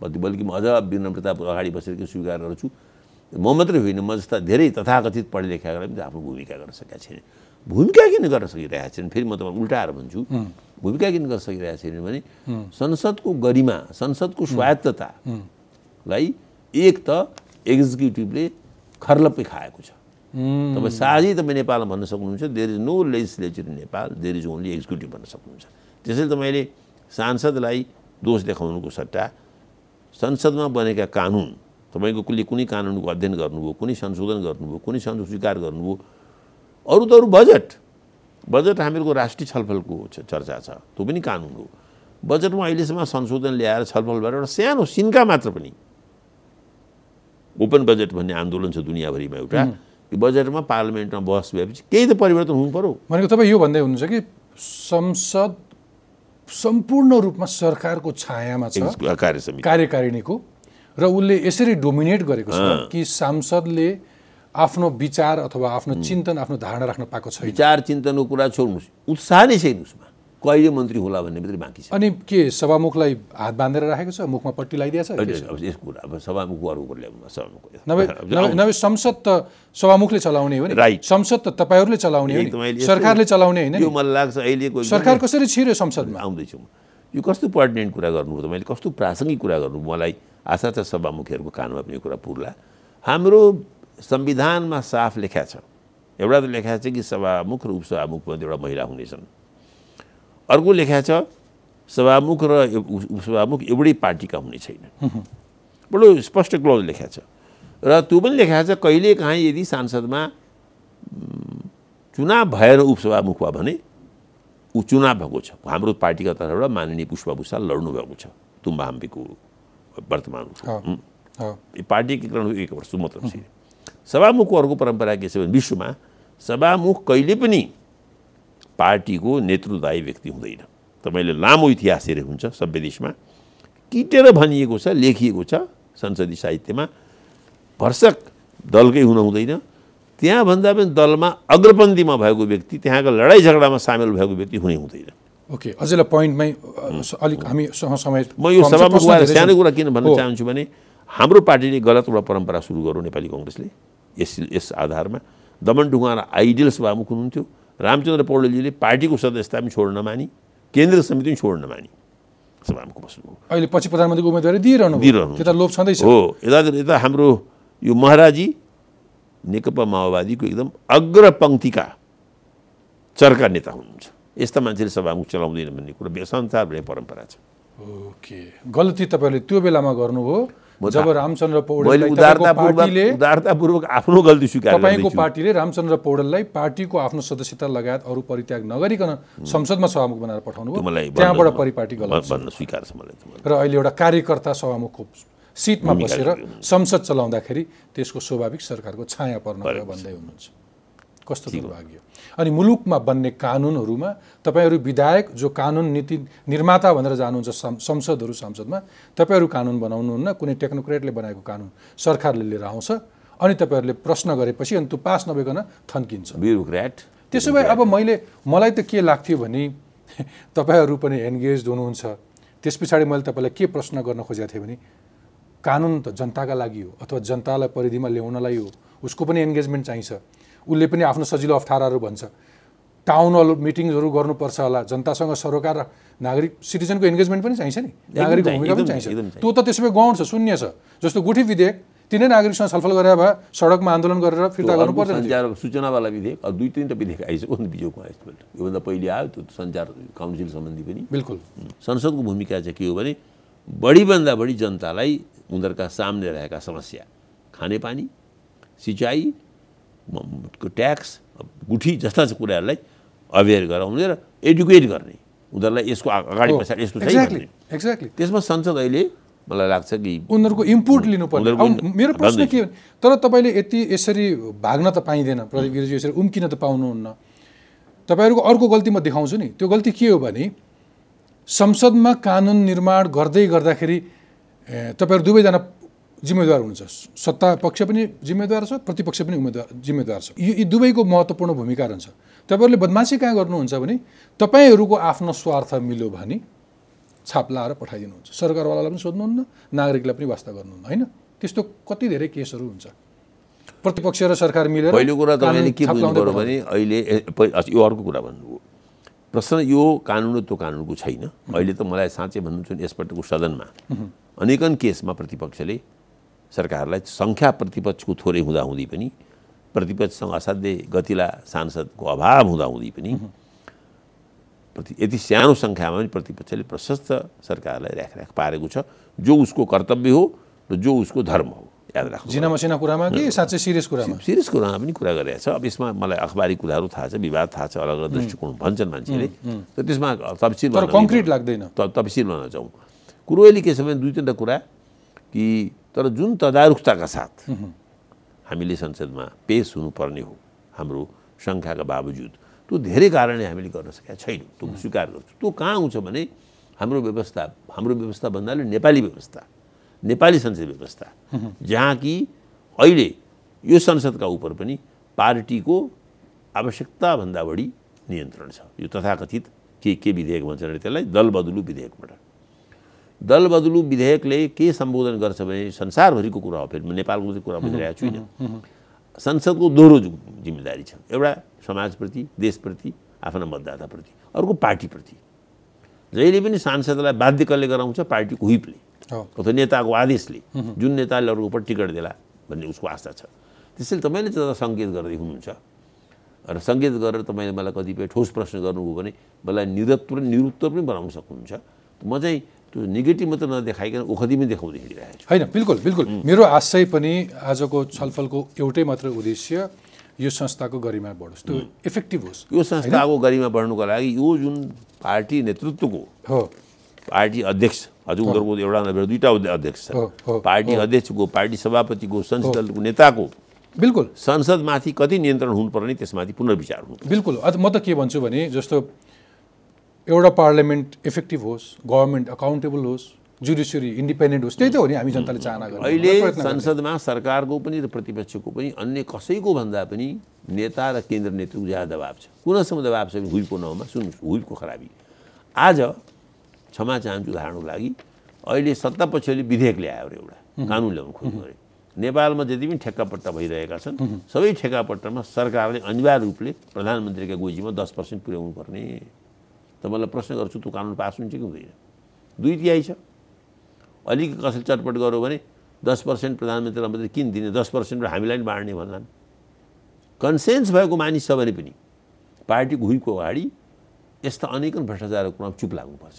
बल्कि म अझ विनम्रतापूर्वक अगाडि बसेर स्वीकार गर्छु। म मात्रै होइन म जस्ता धेरै तथाकथित पढे लेखाहरूले पनि आफ्नो भूमिका गर्न सकेका छैन भूमिका किन गर्न सकिरहेका छैन फेरि म तपाईँ उल्टाएर भन्छु। भूमिका किन गर्न सकिरहेका छैन भने संसदको गरिमा संसदको स्वायत्ततालाई एक त एक्जिक्युटिभले खर्लप्पै खाएको छ। तपाईँ साझै तपाईँ नेपालमा भन्न सक्नुहुन्छ there is no legislature in Nepal there is only executive भन्न सक्नुहुन्छ। त्यसैले तपाईँले सांसदलाई दोष देखाउनुको सट्टा संसदमा बनेका कानुन तपाईँको कुनै कुनै कानुनको अध्ययन गर्नुभयो कुनै संशोधन गर्नुभयो कुनै संशोधन स्वीकार गर्नुभयो अरू त अरू बजेट बजेट हामीहरूको राष्ट्रिय छलफलको चर्चा छ त्यो पनि कानुन हो। बजेटमा अहिलेसम्म संशोधन ल्याएर छलफलबाट एउटा सानो सिन्का मात्र पनि ओपन बजेट भन्ने आन्दोलन छ दुनियाँभरिमा एउटा यो बजेटमा पार्लियामेन्टमा बहस भएपछि केही त परिवर्तन हुनु पऱ्यो भनेको तपाईँ यो भन्दै हुनुहुन्छ कि संसद सम्पूर्ण रूपमा सरकारको छायामा छ कार्यकारिणीको। र उसले यसरी डोमिनेट गरेको छ कि सांसदले आफ्नो विचार अथवा आफ्नो चिन्तन आफ्नो धारणा राख्न पाएको छैन। विचार चिन्तनको कुरा छोड्नुहोस्। उत्साह नै छैन उसमा। कहिले मन्त्री होला भन्ने मात्रै बाँकी छ। अनि के सभामुखलाई हात बाँधेर राखेको छ? मुखमा पट्टी लगाइदिएछ अब यसको कुरा। अब ल्याउनु सभामुखको नभए संसद त सभामुखले चलाउने हो नि. संसद त तपाईँहरूले चलाउने हो नि। सरकारले चलाउने होइन यो मलाई लाग्छ अहिलेको सरकार कसरी छिर्यो संसदमा? आउँदैछु म। यो कस्तो पर्टिनेन्ट कुरा गर्नुभयो तपाईँले कस्तो प्रासङ्गिक कुरा गर्नुभयो? मलाई आशा छ सभामुखीहरूको कानमा पनि कुरा पुर्ला। हाम्रो संविधानमा साफ लेखा छ। एउटा त लेखा छ कि सभामुख र उपसभामुखमा एउटा महिला हुनेछन्। अर्को लेखा छ सभामुख र उप- उपसभामुख एउटै पार्टीका हुने छैन। बडो स्पष्ट क्लोज लेखा छ। र त्यो पनि लेखा छ कहिले काहीँ यदि सांसदमा चुनाव भएर उपसभामुख भयो भने ऊ चुनाव भएको छ। हाम्रो पार्टीका तर्फबाट माननीय पुष्पा भूषाल लड्नु भएको छ। तुम्बा हम्पीको वर्तमान पार्टी एकीकरण एक वर्ष मतलब सभामुखको अर्को परम्परा के छ भने विश्वमा सभामुख कहिले पनि पार्टीको नेतृत्वदायी व्यक्ति हुँदैन तपाईँले लामो इतिहास हेरे हुन्छ सभ्य देशमा किटेर भनिएको छ लेखिएको छ संसदीय साहित्यमा भर्सक दलकै हुन हुँदैन त्यहाँभन्दा पनि दलमा अग्रपन्थीमा भएको व्यक्ति त्यहाँको लडाइँ झगडामा सामेल भएको व्यक्ति हुनै हुँदैन ओके अझैलाई पोइन्टमै अलिक हामीसँग समय म यो भएर धेरै सानो। कुरा किन भन्न चाहन्छु भने हाम्रो पार्टीले गलत एउटा परम्परा सुरु गर्यो नेपाली कङ्ग्रेसले। यस यस आधारमा। दमन ढुङ्गाना आइडियल सभामुख हुनुहुन्थ्यो। रामचन्द्र पौडेलजीले पार्टीको सदस्यता पनि छोड्न मानी। केन्द्रीय समिति पनि छोड्न मानी। सभामुख बस्नुभयो। अहिले पछि प्रधानमन्त्रीको उम्मेदवारी दिइरहनु। दिइरहनु त्यो त लोभ छँदैछ। हो यता यता हाम्रो यो महाराजी नेकपा माओवादीको एकदम अग्रपङ्क्तिका चर्का नेता हुनुहुन्छ। यस्ता मान्छेले सभामुख चलाउँदैन भन्ने कुरा संसारभरि परम्परा छ ओके गल्ती तपाईँहरूले त्यो बेलामा गर्नुभयो जब रामचन्द्र तपाईँको उदारतापूर्वक आफ्नो गल्ती स्वीकार तपाईँको पार्टीले रामचन्द्र पौडेललाई पार्टीको आफ्नो सदस्यता लगायत अरू परित्याग नगरिकन संसदमा सभामुख बनाएर पठाउनु भयो त्यहाँबाट परिपाटी गलत स्वीकार छ मलाई। र अहिले एउटा कार्यकर्ता सभामुखको सिटमा बसेर। संसद चलाउँदाखेरि त्यसको स्वाभाविक सरकारको छाया पर्न गयो भन्दै हुनुहुन्छ कस्तो दुर्भाग्य अनि मुलुकमा बन्ने कानुनहरूमा तपाईँहरू विधायक जो कानुन नीति निर्माता भनेर जानुहुन्छ संसदहरू संसदमा तपाईँहरू कानुन बनाउनुहुन्न कुनै टेक्नोक्रेटले बनाएको कानुन सरकारले लिएर आउँछ अनि तपाईँहरूले प्रश्न गरेपछि अनि त्यो पास नभइकन थन्किन्छ। ब्युरोक्र्याट। त्यसो भए अब मैले मलाई त के लाग्थ्यो भने तपाईँहरू पनि एन्गेज हुनुहुन्छ। त्यस पछाडि मैले तपाईँलाई के प्रश्न गर्न खोजेको थिएँ भने कानुन त जनताका लागि हो अथवा जनतालाई परिधिमा ल्याउनलाई हो उसको पनि एन्गेजमेन्ट चाहिन्छ। उसले पनि आफ्नो सजिलो अप्ठ्याराहरू भन्छ। टाउन हल मिटिङ्सहरू गर्नुपर्छ होला। जनतासँग सरोकार र नागरिक सिटिजनको इन्गेजमेन्ट पनि चाहिन्छ नि। नागरिकको भूमिका पनि चाहिन्छ। त्यो त त्यसो भए गौण छ शून्य छ। जस्तो गुठी विधेयक तिनै नागरिकसँग छलफल गरे भए सडकमा आन्दोलन गरेर फिर्ता गर्नु पर्दैन थियो। सञ्चार सूचनावाला विधेयक अब दुई तिनवटा विधेयक आइसक्यो नि बिजोगमा यसपल्ट योभन्दा पहिले आयो त्यो सञ्चार काउन्सिल सम्बन्धी पनि। बिल्कुल। संसदको भूमिका चाहिँ के हो भने बढीभन्दा बढी जनतालाई उनीहरूका सामने रहेका समस्या। खानेपानी सिँचाइ ट्याक्स गुठी जस्ता कुराहरूलाई अवेर गराउने र एडुकेट गर्ने। उनीहरूलाई यसको अगाडि पछाडि चाहिँ एक्ज्याक्टली त्यसमा संसद अहिले मलाई लाग्छ कि उनीहरूको इम्पुट उनीहरूको अब मेरो प्रश्न। के हो तर तपाईँले यति यसरी भाग्न त पाइँदैन प्रदीप गिरिजी यसरी उम्किन त पाउनुहुन्न। तपाईँहरूको अर्को गल्ती म देखाउँछु नि। त्यो गल्ती के हो भने संसदमा कानुन निर्माण गर्दै गर्दाखेरि तपाईँहरू दुवैजना जिम्मेवार हुनुहुन्छ। सत्ता पक्ष पनि जिम्मेवार छ प्रतिपक्ष पनि उम्मेदवार जिम्मेवार छ। यो यी दुवैको महत्त्वपूर्ण भूमिका रहन्छ। तपाईँहरूले बदमासी कहाँ गर्नुहुन्छ भने तपाईँहरूको आफ्नो स्वार्थ मिल्यो भने छाप लाएर पठाइदिनुहुन्छ। सरकारवालालाई पनि सोध्नुहुन्न नागरिकलाई पनि वास्ता गर्नुहुन्न होइन? त्यस्तो कति धेरै केसहरू हुन्छ। प्रतिपक्ष र सरकार मिलेर पहिलो कुरा तपाईँले के बुझ्नु। भने अहिले यो अर्को कुरा भन्नुभयो। प्रश्न यो कानुन र त्यो कानुनको छैन। अहिले त मलाई साँच्चै भन्नु छ भने यसपल्टको सदनमा अनेकन केसमा प्रतिपक्षले सरकारलाई सङ्ख्या प्रतिपक्षको थोरै हुँदाहुँदै पनि प्रतिपक्षसँग असाध्यै गतिला सांसदको अभाव हुँदाहुँदै पनि प्रति यति सानो सङ्ख्यामा पनि प्रतिपक्षले प्रशस्त सरकारलाई राखराख पारेको छ जो उसको कर्तव्य हो र जो उसको धर्म हो। याद राख्नु जिना मसिना कुरामा कि साँच्चै सिरियस कुरामा? सिरियस कुरामा पनि कुरा गरिरहेको छ। अब यसमा मलाई अखबारी कुराहरू थाहा छ विवाद थाहा छ अलग अलग दृष्टिकोण भन्छन् मान्छेले। तर त्यसमा तफसिल तर कङ्क्रिट लाग्दैन। त तफसिलमा नजाउँ कुरो अहिले के छ भने दुई तिनवटा कुरा कि तर जुन तदारुकताका साथ हामीले संसदमा पेस हुनुपर्ने हो हाम्रो सङ्ख्याका बावजुद त्यो धेरै कारणले हामीले गर्न सकेका छैनौँ त्यो स्वीकार गर्छु। त्यो कहाँ आउँछ भने हाम्रो व्यवस्था हाम्रो व्यवस्था भन्नाले नेपाली व्यवस्था नेपाली संसद व्यवस्था जहाँ कि अहिले यो संसदका उप पनि पार्टीको आवश्यकताभन्दा बढी नियन्त्रण छ। यो तथाकथित के के विधेयक भन्छ अरे त्यसलाई दल बदलु विधेयकबाट। दल बदलु विधेयकले के सम्बोधन गर्छ भने संसारभरिको कुरा हो। फेरि म नेपालको चाहिँ कुरा बुझिरहेको छुइनँ संसदको दोहोरो जिम्मेदारी छ। एउटा समाजप्रति देशप्रति आफ्ना मतदाताप्रति अर्को पार्टीप्रति। जहिले पनि सांसदलाई बाध्य कसले गराउँछ? पार्टीको हुइपले। अथवा नेताको आदेशले। जुन नेताले अरूको उपर टिकट देला भन्ने उसको आस्था छ। त्यसैले तपाईँले चाहिँ सङ्केत गर्दै हुनुहुन्छ। र सङ्केत गरेर तपाईँले मलाई कतिपय ठोस प्रश्न गर्नुभयो भने मलाई निरत्व निरुत्तर पनि बनाउन सक्नुहुन्छ। म चाहिँ त्यो नेगेटिभ मात्र नदेखाइकन पनि देखाउँदै हिँडिरहेको छु। होइन बिल्कुल बिल्कुल। मेरो आशय पनि आजको छलफलको एउटै मात्र उद्देश्य यो संस्थाको गरिमा बढोस्। त्यो इफेक्टिभ होस्। यो संस्थाको गरिमा बढ्नुको लागि यो जुन पार्टी नेतृत्वको हो। पार्टी अध्यक्ष अझ उनीहरूको एउटा नभएर दुईवटा अध्यक्ष छ। पार्टी अध्यक्षको पार्टी सभापतिको संसद दलको नेताको बिल्कुल। संसदमाथि कति नियन्त्रण हुनुपर्ने त्यसमाथि पुनर्विचार हुनु बिल्कुल। अझ म त के भन्छु भने जस्तो एउटा पार्लियामेन्ट इफेक्टिभ होस् गभर्मेन्ट अकाउन्टेबल होस् जुडिसियरी इन्डिपेन्डेन्ट होस् त्यही त हो नि हामी जनताले चाहना गर्ने। अहिले। संसदमा सरकारको पनि र प्रतिपक्षको पनि अन्य कसैको भन्दा पनि नेता र केन्द्र नेतृत्वको ज्यादा दबाब छ। कुनसम्म दबाब छ भने हुइपको नहुमा सुन्नुहोस् हुइपको खराबी। आज क्षमा चाहन्छु उदाहरणको लागि अहिले सत्ता पक्षले विधेयक ल्यायो अरे एउटा कानुन ल्याउनु खोज्नु अरे। नेपालमा जति पनि ठेक्कापट्टा भइरहेका छन् सबै ठेक्कापट्टामा सरकारले अनिवार्य रूपले प्रधानमन्त्रीका गोजीमा दस पर्सेन्ट पुर्याउनु पर्ने त मलाई प्रश्न गर्छु त्यो कानुन पास हुन्छ कि हुँदैन? दुई तिहाई छ। अलिक कसैले चटपट गर्यो भने दस पर्सेन्ट प्रधानमन्त्रीलाई मात्रै किन दिने? दस पर्सेन्ट हामीलाई पनि बाँड्ने भन्लान्। कन्सेन्स भएको मानिस छ भने पनि पार्टीको हुइको अगाडि यस्ता अनेकन भ्रष्टाचारको कुरामा चुप लाग्नुपर्छ।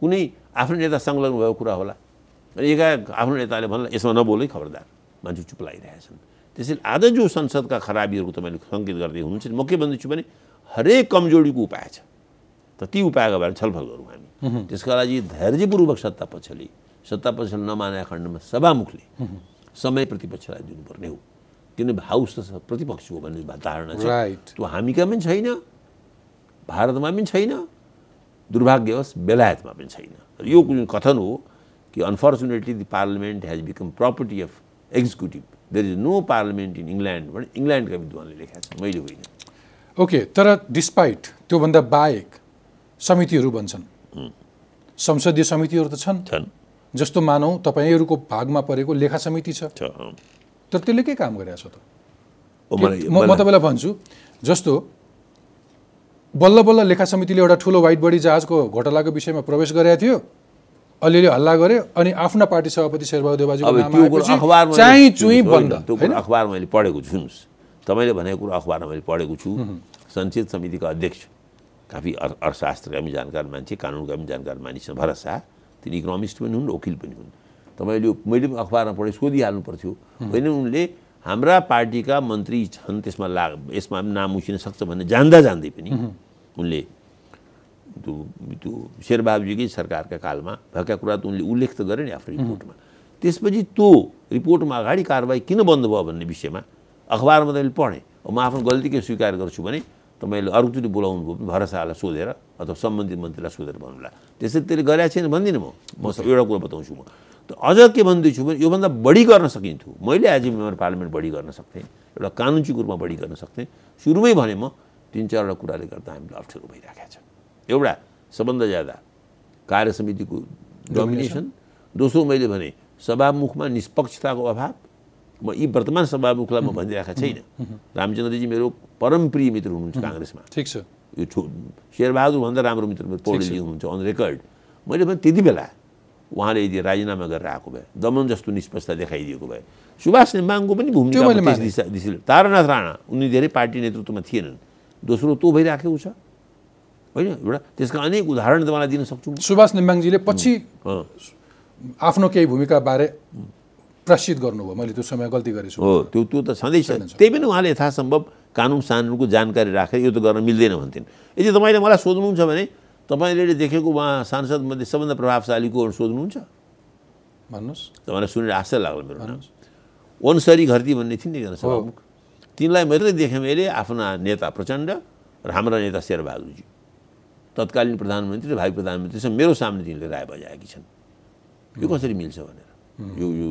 कुनै आफ्नो नेता संलग्न भएको कुरा होला। अनि एकाएक आफ्नो नेताले भन्ला यसमा नबोलै खबरदार। मान्छे चुप लागिरहेछन् त्यसैले आज जो संसदका खराबीहरूको तपाईँले सङ्केत गर्दै हुनुहुन्छ। म के भन्दैछु भने हरेक कमजोरीको उपाय छ। त ती उपायको बारेमा छलफल गरौँ हामी। त्यसका लागि धैर्यपूर्वक सत्ता पक्षले सत्ता पक्षले नमानेका खण्डमा सभामुखले समय प्रतिपक्षलाई दिनुपर्ने हो। किन हाउस त छ- प्रतिपक्षको भन्ने धारणा छ. त्यो हामीका पनि छैन भारतमा पनि छैन दुर्भाग्यवश बेलायतमा पनि छैन। यो जुन कथन हो कि unfortunately the parliament has become property of executive there is no parliament in England भने इङ्ल्यान्डका विद्वानले लेखेका छन् मैले होइन। ओके तर डिस्पाइट त्योभन्दा बाहेक समितिहरू बन्छन्। संसदीय समितिहरू त छन्। जस्तो मानौ तपाईँहरूको भागमा परेको लेखा समिति छ। तर त्यसले के काम गरेको छ त म तपाईँलाई भन्छु जस्तो बल्ल बल्ल लेखा समितिले एउटा ठुलो वाइट बडी जहाजको घोटालाको विषयमा प्रवेश गरेको थियो अलिअलि हल्ला गर्यो अनि आफ्ना पार्टी सभापति शेरबहादुर तपाईँले भनेको कुरो अखबारमा मैले पढेको छु। संसद समितिका अध्यक्ष काफी अर अर्थशास्त्रका पनि जानकार मान्छे कानुनका पनि जानकार मानिस भरत शाह तिनी इकोनोमिस्ट पनि हुन् वकिल पनि हुन्। तपाईँले मैले पनि अखबारमा पढेँ सोधिहाल्नु पर्थ्यो। होइन उनले हाम्रा पार्टीका मन्त्री छन् त्यसमा ला यसमा पनि नाम उसिन सक्छ भन्ने जान्दा जान्दै पनि उनले त्यो त्यो शेरबहादुरजीकै सरकारका कालमा भएका कुरा त उनले उल्लेख त गरे नि आफ्नो रिपोर्टमा। त्यसपछि त्यो रिपोर्टमा अगाडि कारवाही किन बन्द भयो भन्ने विषयमा अखबारमा त मैले पढेँ। म आफ्नो गल्ती के स्वीकार गर्छु भने तपाईँले अर्कोचोटि बोलाउनु भयो भने भरसालाई सोधेर अथवा सम्बन्धित मन्त्रीलाई सोधेर भन्नुला त्यसरी त्यसले गरेको छैन भन्दिनँ म म एउटा कुरा बताउँछु म त अझ के भन्दैछु भने योभन्दा बढी गर्न सकिन्थ्यो मैले आज मेम्बर पार्लियामेन्ट बढी गर्न सक्थेँ एउटा कानुनीको रूपमा बढी गर्न सक्थेँ सुरुमै भने म तिन चारवटा कुराले गर्दा हामीलाई अप्ठ्यारो भइरहेको छ एउटा सबभन्दा ज्यादा कार्य समितिको डोमिनेसन दोस्रो मैले भने सभामुखमा निष्पक्षताको अभाव म यी वर्तमान सभामुखलाई म भनिरहेको छैन। रामचन्द्रजी मेरो परम प्रिय मित्र हुनुहुन्छ काङ्ग्रेसमा। ठिक छ। यो छो शेरबहादुरभन्दा राम्रो मित्र मेरो पौडेलजी हुनुहुन्छ अन रेकर्ड। मैले भने त्यति बेला उहाँले यदि राजीनामा गरेर आएको भए दमन जस्तो निष्पक्षता देखाइदिएको भए सुभाष नेम्बाङको पनि भूमिका तारानाथ राणा उनी धेरै पार्टी नेतृत्वमा थिएनन्। दोस्रो त्यो भइराखेको छ। होइन? एउटा त्यसका अनेक उदाहरण तपाईँलाई दिन सक्छु। सुभाष नेम्बाङजीले पछि आफ्नो केही भूमिका प्रसिद्ध गर्नुभयो। मैले त्यो समय गल्ती गरेछु। हो त्यो त्यो त छँदैछ त्यही पनि उहाँले यथासम्भव कानुन कानुनको जानकारी राखेर यो त गर्न मिल्दैन भन्थिन्। यदि तपाईँले मलाई सोध्नुहुन्छ भने तपाईँले देखेको उहाँ सांसदमध्ये सबभन्दा प्रभावशाली को सोध्नुहुन्छ? भन्नुहोस्। तपाईँलाई सुनेर आश्चर्य लाग्यो मेरो नाम। वनसरी घरती भन्ने थिइन् नि एकजना सभामुख। तिनलाई मात्रै देखेँ मैले आफ्ना नेता प्रचण्ड र हाम्रा नेता शेरबहादुरजी। तत्कालीन प्रधानमन्त्री र भाइ प्रधानमन्त्रीसँग मेरो सामने तिनले राय बजाएकी छन्। यो कसरी मिल्छ भनेर? यो यो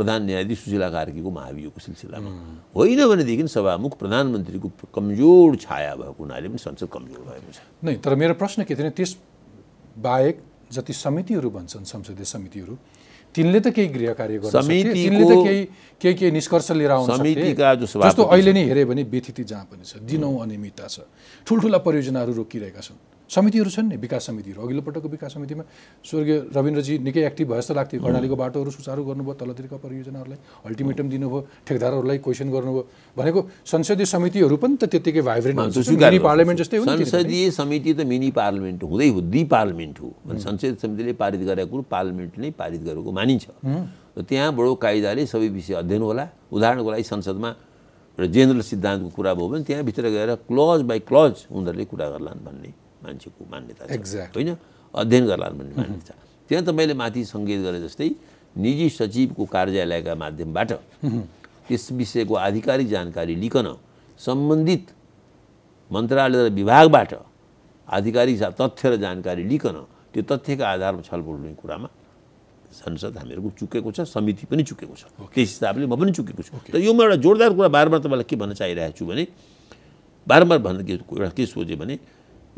प्रधान न्यायाधीश सुशीला कार्कीको महाभियोगको सिलसिलामा होइन भनेदेखि सभामुख प्रधानमन्त्रीको कमजोर छाया भएको हुनाले पनि संसद कमजोर भएको छ नै तर मेरो प्रश्न के थियो त्यस बाहेक जति समितिहरू भन्छन् संसदीय समितिहरू तिनले त केही गृह कार्य तिनले त केही केही केही निष्कर्ष लिएर आउन सक्थे समितिका जो जस्तो अहिले नै हेऱ्यो भने व्यथिति जहाँ पनि छ दिनौँ अनियमितता छ ठुल्ठुला परियोजनाहरू रोकिरहेका छन् समितिहरू छन् नि विकास समितिहरू। अघिल्लो पटकको विकास समितिमा स्वर्गीय रविन्द्रजी निकै एक्टिभ भए जस्तो लाग्थ्यो कर्णालीको बाटोहरू सुचारू गर्नुभयो तलतिरका परियोजनाहरूलाई अल्टिमेटम दिनुभयो ठेकदारहरूलाई क्वेसन गर्नुभयो भनेको संसदीय समितिहरू पनि त त्यत्तिकै भाइब्रेन्ट हुन्छ। पार्लियामेन्ट जस्तै हो। संसदीय समिति त मिनी पार्लियामेन्ट हुँदै हो दि पार्लियामेन्ट हो। संसदीय समितिले पारित गरेको कुरो पार्लियामेन्टले नै पारित गरेको मानिन्छ। र त्यहाँ बडो कायदाले सबै विषय अध्ययन होला। उदाहरणको लागि संसदमा एउटा जेनरल सिद्धान्तको कुरा भयो भने त्यहाँभित्र गएर क्लज बाई क्लज उनीहरूले कुरा गर्लान् भन्ने। मान्छेको मान्यता छ. होइन? अध्ययन गर्लान् भन्ने मानिन्छ त्यहाँ तपाईँले माथि सङ्केत गरे जस्तै निजी सचिवको कार्यालयका माध्यमबाट त्यस विषयको आधिकारिक जानकारी लिकन सम्बन्धित मन्त्रालय र विभागबाट आधिकारिक तथ्य र जानकारी लिकन त्यो तथ्यका आधारमा छलफल हुने कुरामा संसद हामीहरूको चुकेको छ समिति पनि चुकेको छ। त्यस हिसाबले म पनि चुकेको छु। र यो म एउटा जोरदार कुरा बार बार तपाईँलाई के भन्न चाहिरहेको छु भने बारम्बार भन्न के एउटा के सोचेँ भने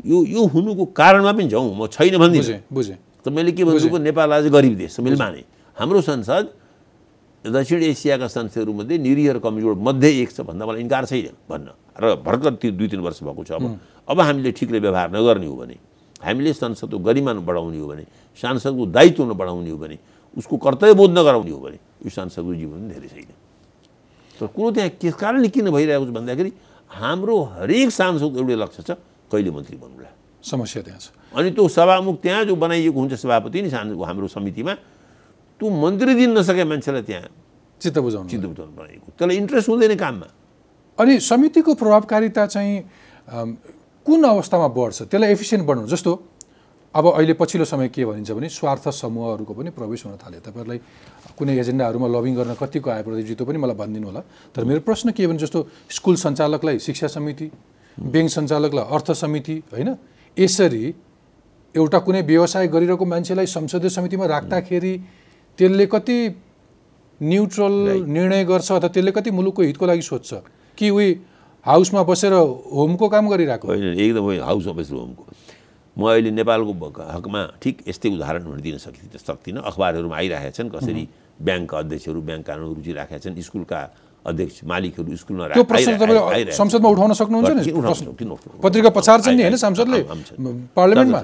यो यो हुनुको कारणमा पनि जाउँ म छैन भन्दिनँ। बुझेँ त मैले के भन्छु नेपाल आज गरिब देश मैले माने। हाम्रो संसद दक्षिण एसियाका संसदहरूमध्ये निरीह कमजोर मध्ये एक छ भन्दा मलाई इन्कार छैन भन्न। र भर्खर त्यो दुई तिन वर्ष भएको छ अब। अब हामीले ठिकले व्यवहार नगर्ने हो भने हामीले संसदको गरिमा बढाउने हो भने सांसदको दायित्व नबढाउने हो भने उसको कर्तव्यबोध नगराउने हो भने यो सांसदको जीवन धेरै छैन। तर कुरो त्यहाँ के कारणले किन भइरहेको छ भन्दाखेरि हाम्रो हरेक सांसदको एउटै लक्ष्य छ कहिले मन्त्री बन्नुला समस्या त्यहाँ छ। अनि त्यो सभामुख त्यहाँ जो बनाइएको हुन्छ सभापति नि सानो हाम्रो समितिमा त्यो मन्त्री दिन नसके मान्छेलाई त्यहाँ चित्त बुझाउनु चित्त बुझाउनु बनाएको त्यसलाई इन्ट्रेस्ट हुँदैन काममा। अनि समितिको प्रभावकारिता चाहिँ कुन अवस्थामा बढ्छ? त्यसलाई एफिसियन्ट बनाउनु। जस्तो अब अहिले पछिल्लो समय के भनिन्छ भने स्वार्थ समूहहरूको पनि प्रवेश हुन थाल्यो। तपाईँहरूलाई कुनै एजेन्डाहरूमा लबिङ गर्न कतिको आयो प्रदीपजी त्यो पनि मलाई भनिदिनु होला तर मेरो प्रश्न के भने जस्तो स्कुल सञ्चालकलाई शिक्षा समिति ब्याङ्क सञ्चालकलाई अर्थ समिति होइन? यसरी एउटा कुनै व्यवसाय गरिरहेको मान्छेलाई संसदीय समितिमा राख्दाखेरि त्यसले कति न्युट्रल निर्णय गर्छ अथवा त्यसले कति मुलुकको हितको लागि सोध्छ? कि उही हाउसमा बसेर होमको काम गरिरहेको? होइन एकदम होइन हाउस अफिस होमको। म अहिले नेपालको हकमा ठिक यस्तै उदाहरण पनि दिन सकिन सक्दिनँ अखबारहरूमा आइरहेका छन् कसरी ब्याङ्कका अध्यक्षहरू ब्याङ्क कानुन रुचि राखेका छन् स्कुलका अध्यक्ष मालिकहरू स्कुलमा त्यो प्रश्न तपाईँले। संसदमा उठाउन सक्नुहुन्छ नि? पत्रिका पछार्छन् नि होइन सांसदले। पार्लियामेन्टमा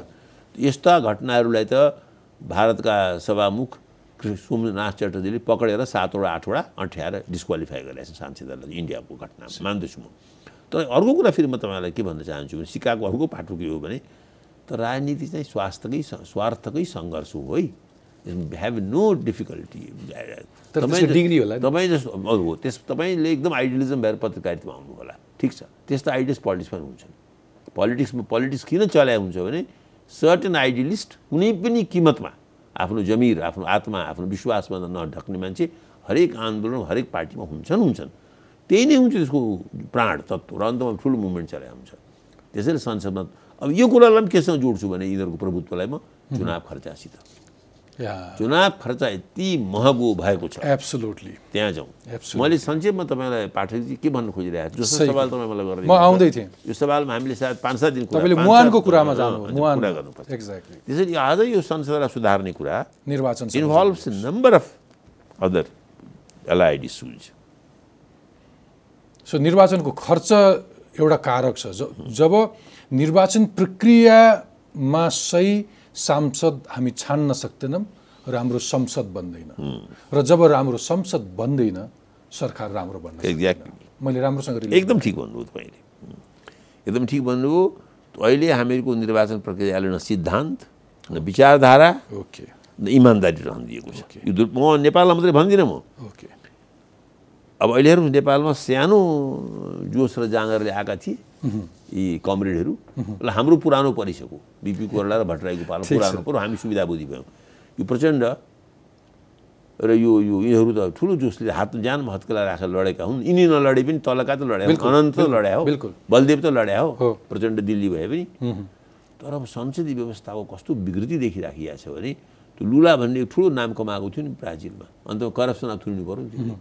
यस्ता घटनाहरूलाई त भारतका सभामुख सोमनाथ चटर्जीले पक्रेर सातवटा आठवटा अँठ्याएर डिस्क्वालिफाई गरेका छन् सांसदहरूलाई इन्डियाको घटना मान्दैछु म तर अर्को कुरा फेरि म तपाईँलाई के भन्न चाहन्छु भने सिकाको अर्को पाटो के हो भने त राजनीति चाहिँ स्वास्थ्यकै स्वार्थकै सङ्घर्ष हो है हेभ नो डिफिकल्टी त्यसको डिग्री होला। तपाईँ जस्तो हो त्यस तपाईँले एकदम आइडियलिजम भएर पत्रकारितामा आउनु होला ठिक छ त्यस्तो आइडियस पोलिटिक्समा पनि हुन्छन् पोलिटिक्समा पोलिटिक्स किन चलाए हुन्छ भने सर्टेन आइडियलिस्ट कुनै पनि किमतमा आफ्नो जमिर आफ्नो आत्मा आफ्नो विश्वासमा नढक्ने मान्छे हरेक आन्दोलन हरेक पार्टीमा हुन्छन् हुन्छन् त्यही नै हुन्छ त्यसको प्राण तत्त्व र अन्तमा ठुलो मुभमेन्ट चलाएको हुन्छ त्यसैले संसदमा अब यो कुरालाई पनि केसँग जोड्छु भने यिनीहरूको प्रभुत्वलाई म चुनाव खर्चासित चुनाव खर्च यति महँगो भएको छ। एब्सोल्युटली त्यहाँ जाउँ. मैले संक्षेपमा तपाईँलाई पाठकजी के भन्नु खोजिरहेको छु? जस्तो सवाल तपाईँ मलाई गर्दै म आउँदै थिएँ। यो सवालमा हामीले सायद पाँच सात दिन तपाईँले मुहानको कुरामा जानु कुरा गर्नुपर्छ। एक्ज्याक्टली त्यसरी आज यो संसदलाई सुधार्ने कुरा निर्वाचन सँग involves number of other LID issues so निर्वाचनको खर्च एउटा कारक छ। जब निर्वाचन प्रक्रियामा सही सांसद हामी छान्न सक्दैनौँ राम्रो संसद बन्दैन। र जब राम्रो संसद बन्दैन सरकार राम्रो बन्न सक्दैन। एक्ज्याक्टली मैले राम्रोसँग एकदम ठिक भन्नुभयो तपाईँले। एकदम ठिक भन्नुभयो। अहिले हामीहरूको निर्वाचन प्रक्रियाले न सिद्धान्त न विचारधारा। ओके। न इमान्दारी रहन दिएको छ। यो दुर- म नेपाललाई मात्रै भन्दिनँ म। ओके। अब अहिले हेर्नु नेपालमा सानो जोस र जाँगरले आएका थिए। यी कमरेडहरू ल हाम्रो पुरानो परिसको बिपी कोरला र भट्टराईको पालो पुरानो कुरो हामी सुविधाबुद्धि भयौँ। यो प्रचण्ड र यो यो यिनीहरू त ठुलो जोसले हात जानमा हत्केला राखेर लडेका हुन्। यिनी नलडे पनि तलका त लड्या अनन्त त लड्या हो। बलदेव त लड्या हो। प्रचण्ड दिल्ली भए पनि। तर अब संसदीय व्यवस्थाको कस्तो विकृति देखिराखिएको छ भने त्यो लुला भन्ने ठुलो नाम कमाएको थियो नि ब्राजिलमा। अन्त करप्सन थुन्नु पऱ्यो नि।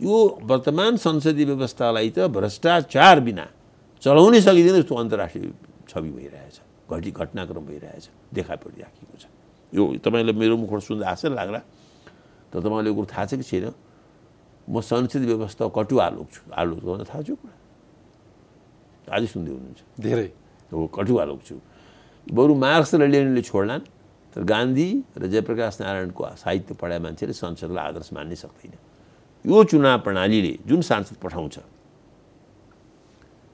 यो वर्तमान संसदीय व्यवस्थालाई त भ्रष्टाचार बिना चलाउनै सकिँदैन जस्तो अन्तर्राष्ट्रिय छवि भइरहेछ घटी घटनाक्रम भइरहेछ देखा परिराखेको छ। यो तपाईँलाई मेरो मुखबाट सुन्दा आश्चर्य लाग्ला। तर तपाईँलाई कुरो थाहा छ कि छैन? म संसदीय व्यवस्था कटु आलोक छु आलोक गर्न थाहा छ कुरा। आजै सुन्दै हुनुहुन्छ। धेरै। हो कटु आलोक छु। बरु मार्क्स र लेनिनले छोड्लान् तर गान्धी र जयप्रकाश नारायणको साहित्य पढाए मान्छेले संसदलाई आदर्श मान्नै सक्दैन। यो चुनाव प्रणालीले जुन सांसद पठाउँछ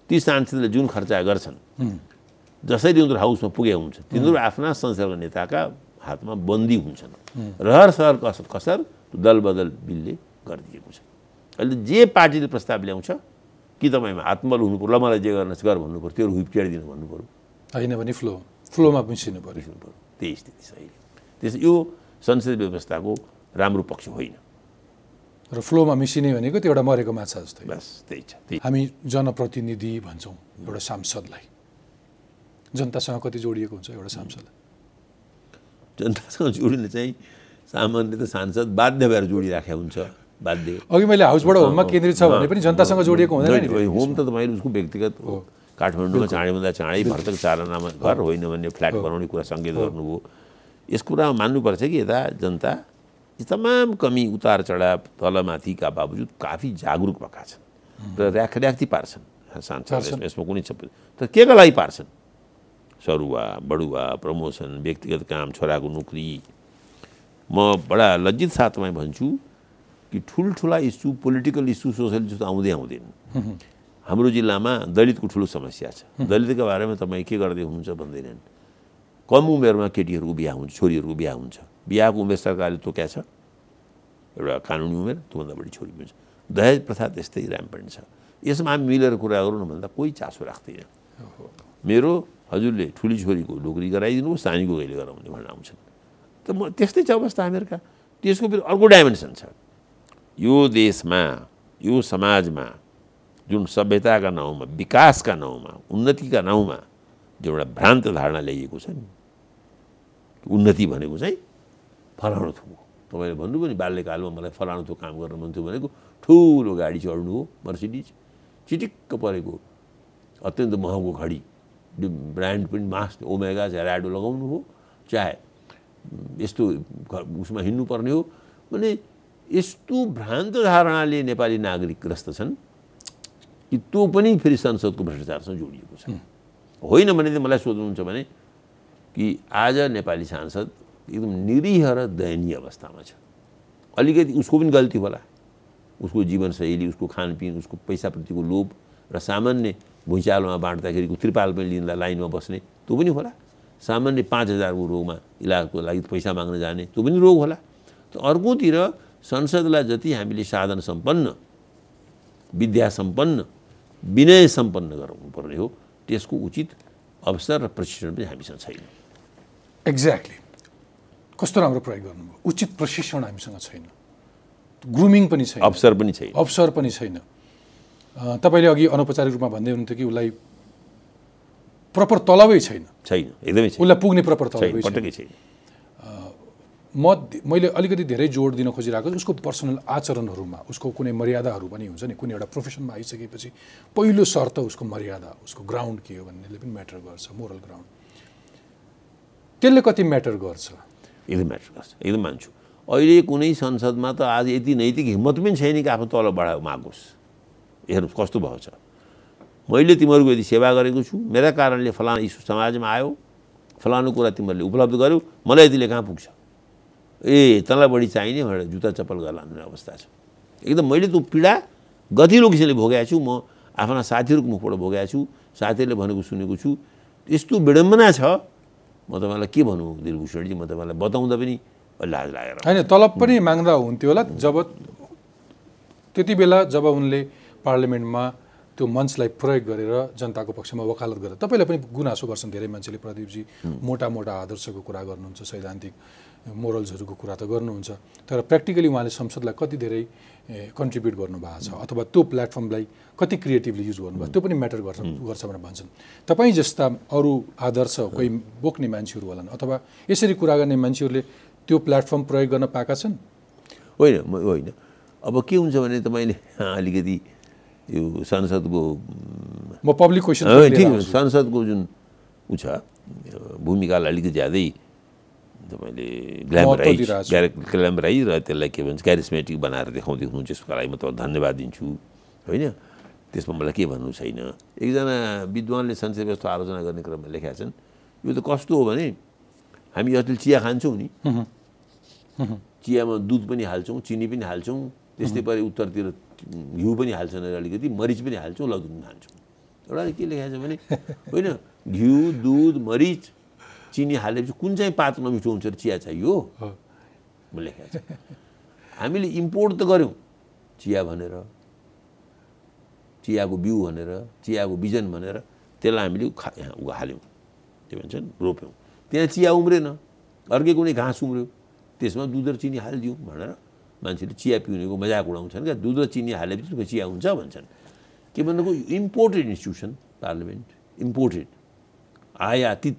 ती सांसदले जुन खर्चा गर्छन् जसरी उनीहरू हाउसमा पुगे हुन्छ तिनीहरू आफ्ना संसदका नेताका हातमा बन्दी हुन्छन्। रहर सहर कस कसर दल बदल बिलले गरिदिएको छ। अहिले जे पार्टीले प्रस्ताव ल्याउँछ कि तपाईँमा आत्मबल हुनु पर्यो ल मलाई जे गर्न गर भन्नु पऱ्यो त्यो हुइप्ट्याइदिनु भन्नु पऱ्यो होइन भने फ्लो फ्लोमा मिसिनु पऱ्यो बुझ्नु पऱ्यो त्यही स्थिति छ अहिले। त्यस यो संसदीय व्यवस्थाको राम्रो पक्ष होइन। र फ्लोमा मिसिने भनेको त्यो एउटा मरेको माछा जस्तै बस त्यही छ हामी जनप्रतिनिधि भन्छौँ एउटा सांसदलाई। जनतासँग कति जोडिएको हुन्छ एउटा सांसद? जनतासँग जोडिने चाहिँ सामान्य त सांसद बाध्य भएर जोडिराखेको हुन्छ बाध्य। अघि मैले हाउसबाट होममा केन्द्रित छ भने पनि जनतासँग जोडिएको हुँदैन नि होम त तपाईँले उसको व्यक्तिगत हो। काठमाडौँमा चाँडैभन्दा चाँडै भर्तक चारनामा घर होइन भन्ने फ्ल्याट बनाउने कुरा सङ्केत गर्नुभयो। यस कुरामा मान्नुपर्छ कि यता जनता? यी तमाम कमी उतार चढाव तलमाथिका बावजुद काफी जागरुक भएका छन् र र्याखर्याख्ती पार्छन् सांसद पार्छन्। यसमा कुनै छ तर के का लागि पार्छन् सरुवा बढुवा प्रमोसन व्यक्तिगत काम छोराको नोकरी। म बडा लज्जित साथमा भन्छु कि ठुल्ठुला issue political issue social issue त आउँदै आउँदैन हाम्रो जिल्लामा दलितको ठुलो समस्या छ। दलितको बारेमा तपाईँ के गर्दै हुनुहुन्छ भन्दैनन् कम उमेरमा केटीहरूको बिहा हुन्छ छोरीहरूको बिहा हुन्छ बिहाको उमेर सरकारले तोक्या छ एउटा कानुनी उमेर त्योभन्दा बढी छोरी हुन्छ दहेज प्रथा त्यस्तै ऱ्याम्पेन्ट छ। यसमा हामी मिलेर कुरा गरौँ न भन्दा कोही चासो राख्दैन। मेरो हजुरले ठुली छोरीको नोकरी गराइदिनु सानीको कहिले गराउने भनेर आउँछन्। त म त्यस्तै छ अवस्था हामीहरूका त्यसको फेरि अर्को डाइमेन्सन छ। यो देशमा यो समाजमा जुन सभ्यताका नाउँमा विकासका नाउँमा उन्नतिका नाउँमा जुन एउटा भ्रान्त धारणा ल्याइएको छ नि उन्नति भनेको चाहिँ फलाउनु हो। तपाईँले भन्नुभयो नि बाल्यकालमा मलाई फलाउनु थोक काम गर्न मन थियो भनेको ठुलो गाडी चढ्नु हो मर्सिडिज। चिटिक्क परेको अत्यन्त महँगो घडी। ब्रान्ड पनि मास ओमेगा झ्याराडो लगाउनु हो चाहे यस्तो उसमा हिँड्नुपर्ने हो। भने यस्तो भ्रान्त धारणाले नेपाली नागरिक ग्रस्त छन् कि त्यो पनि फेरि संसदको भ्रष्टाचारसँग जोडिएको छ। होइन भने चाहिँ मलाई सोध्नुहुन्छ भने कि आज नेपाली सांसद एकदम निरीह र दयनीय अवस्थामा छ। अलिकति उसको पनि गल्ती होला। उसको जीवनशैली उसको खानपिन उसको पैसाप्रतिको लोभ र सामान्य भुइँचालोमा बाँड्दाखेरिको त्रिपाल पनि लिँदा लाइनमा बस्ने त्यो पनि होला। सामान्य पाँच हजारको रोगमा इलाजको लागि पैसा माग्न जाने त्यो पनि रोग होला। त अर्कोतिर संसदलाई जति हामीले साधन सम्पन्न विद्या सम्पन्न विनय सम्पन्न गराउनु पर्ने हो त्यसको उचित अवसर र प्रशिक्षण पनि हामीसँग छैन। एक्ज्याक्टली कस्तो राम्रो प्रयोग गर्नुभयो। उचित प्रशिक्षण हामीसँग छैन। ग्रुमिङ पनि छैन। अवसर पनि छैन। अवसर पनि छैन। तपाईँले अघि अनौपचारिक रूपमा भन्दै हुनुहुन्थ्यो कि उसलाई प्रपर तलबै छैन। छैन। एकदमै उसलाई पुग्ने प्रपर तलबै छैन। म मैले अलिकति धेरै जोड दिन खोजिरहेको छु। उसको पर्सनल आचरणहरूमा उसको कुनै मर्यादाहरू पनि हुन्छ नि। कुनै एउटा प्रोफेसनमा आइसकेपछि पहिलो शर्त उसको मर्यादा उसको ग्राउन्ड के हो भन्नेले पनि म्याटर गर्छ। मोरल ग्राउन्ड त्यसले कति म्याटर गर्छ? म्याटर गर्छ एकदम मान्छु। अहिले कुनै संसदमा त आज यति नैतिक हिम्मत पनि छैन कि आफ्नो तल बढा मागोस्। हेर्नुहोस् कस्तो भएको छ। मैले तिमीहरूको यदि सेवा गरेको छु मेरा कारणले फलाना इस्यु समाजमा आयो फलानु कुरा तिमीहरूले उपलब्ध गर्यौ मलाई यतिले कहाँ पुग्छ? ए तँलाई बढी चाहिने भनेर जुत्ता चप्पल गर्ला भन्ने अवस्था छ। एकदम मैले त्यो पीडा गतिलो किसिमले भोगेको छु म आफ्ना साथीहरूको मुखबाट भोगेको छु साथीहरूले भनेको सुनेको छु। यस्तो विडम्बना छ म तपाईँलाई के भनौँ दिलभूषणजी? म तपाईँलाई बताउँदा पनि लाज लागेर होइन तलब पनि माग्दा हुन्थ्यो होला। जब त्यति बेला जब उनले पार्लियामेन्टमा त्यो मञ्चलाई प्रयोग गरेर जनताको पक्षमा वकालत गरेर तपाईँलाई पनि गुनासो गर्छन् धेरै मान्छेले। प्रदीपजी मोटा मोटा आदर्शको कुरा गर्नुहुन्छ सैद्धान्तिक मोरल्सहरूको कुरा त गर्नुहुन्छ। तर प्र्याक्टिकली उहाँले संसदलाई कति धेरै कन्ट्रिब्युट गर्नुभएको छ अथवा त्यो प्लेटफर्मलाई कति क्रिएटिभली युज गर्नुभएको त्यो पनि म्याटर गर्छ गर्छ भनेर भन्छन्। तपाईँ जस्ता अरू आदर्श कोही बोक्ने मान्छेहरू होलान् अथवा यसरी कुरा गर्ने मान्छेहरूले त्यो प्लेटफर्म प्रयोग गर्न पाएका छन्? होइन होइन। अब के हुन्छ भने तपाईँले अलिकति यो संसदको म पब्लिक क्वेसन ठिक संसदको जुन ऊ छ भूमिकालाई अलिकति ज्यादै तपाईँले ग्ल्यामराइज ग्ल्यामराइज र त्यसलाई के भन्छ क्यारिस्मेटिक बनाएर देखाउँदै हुनुहुन्छ यसको लागि म तपाईँलाई धन्यवाद दिन्छु होइन त्यसमा मलाई के भन्नु छैन एकजना विद्वानले संसद व्यवस्था आलोचना गर्ने क्रममा लेखेका छन् यो त कस्तो हो भने हामी अस्ति चिया खान्छौँ नि चियामा दुध पनि हाल्छौँ चिनी पनि हाल्छौँ त्यस्तै पारि उत्तरतिर घिउ पनि हाल्छन् अलिकति मरिच पनि हाल्छौँ लसुन हाल्छौँ एउटा के लेखेको छ भने होइन घिउ दुध मरिच चिनी हालेपछि कुन चाहिँ पात नमिठो हुन्छ र चिया चाहियो लेखेको छ हामीले इम्पोर्ट त गऱ्यौँ चिया भनेर चियाको बिउ भनेर चियाको बिजन भनेर त्यसलाई हामीले खा हाल्यौँ के भन्छन् रोप्यौँ त्यहाँ चिया उम्रेन अर्कै कुनै घाँस उम्ऱ्यो त्यसमा दुध र चिनी हालिदिउँ भनेर मान्छेले चिया पिउनेको मजाक उडाउँछन् क्या दुध र चिनी हालेपछि चिया हुन्छ भन्छन् के भन्नुको इम्पोर्टेड इन्स्टिट्युसन पार्लिमेन्ट इम्पोर्टेड आयातित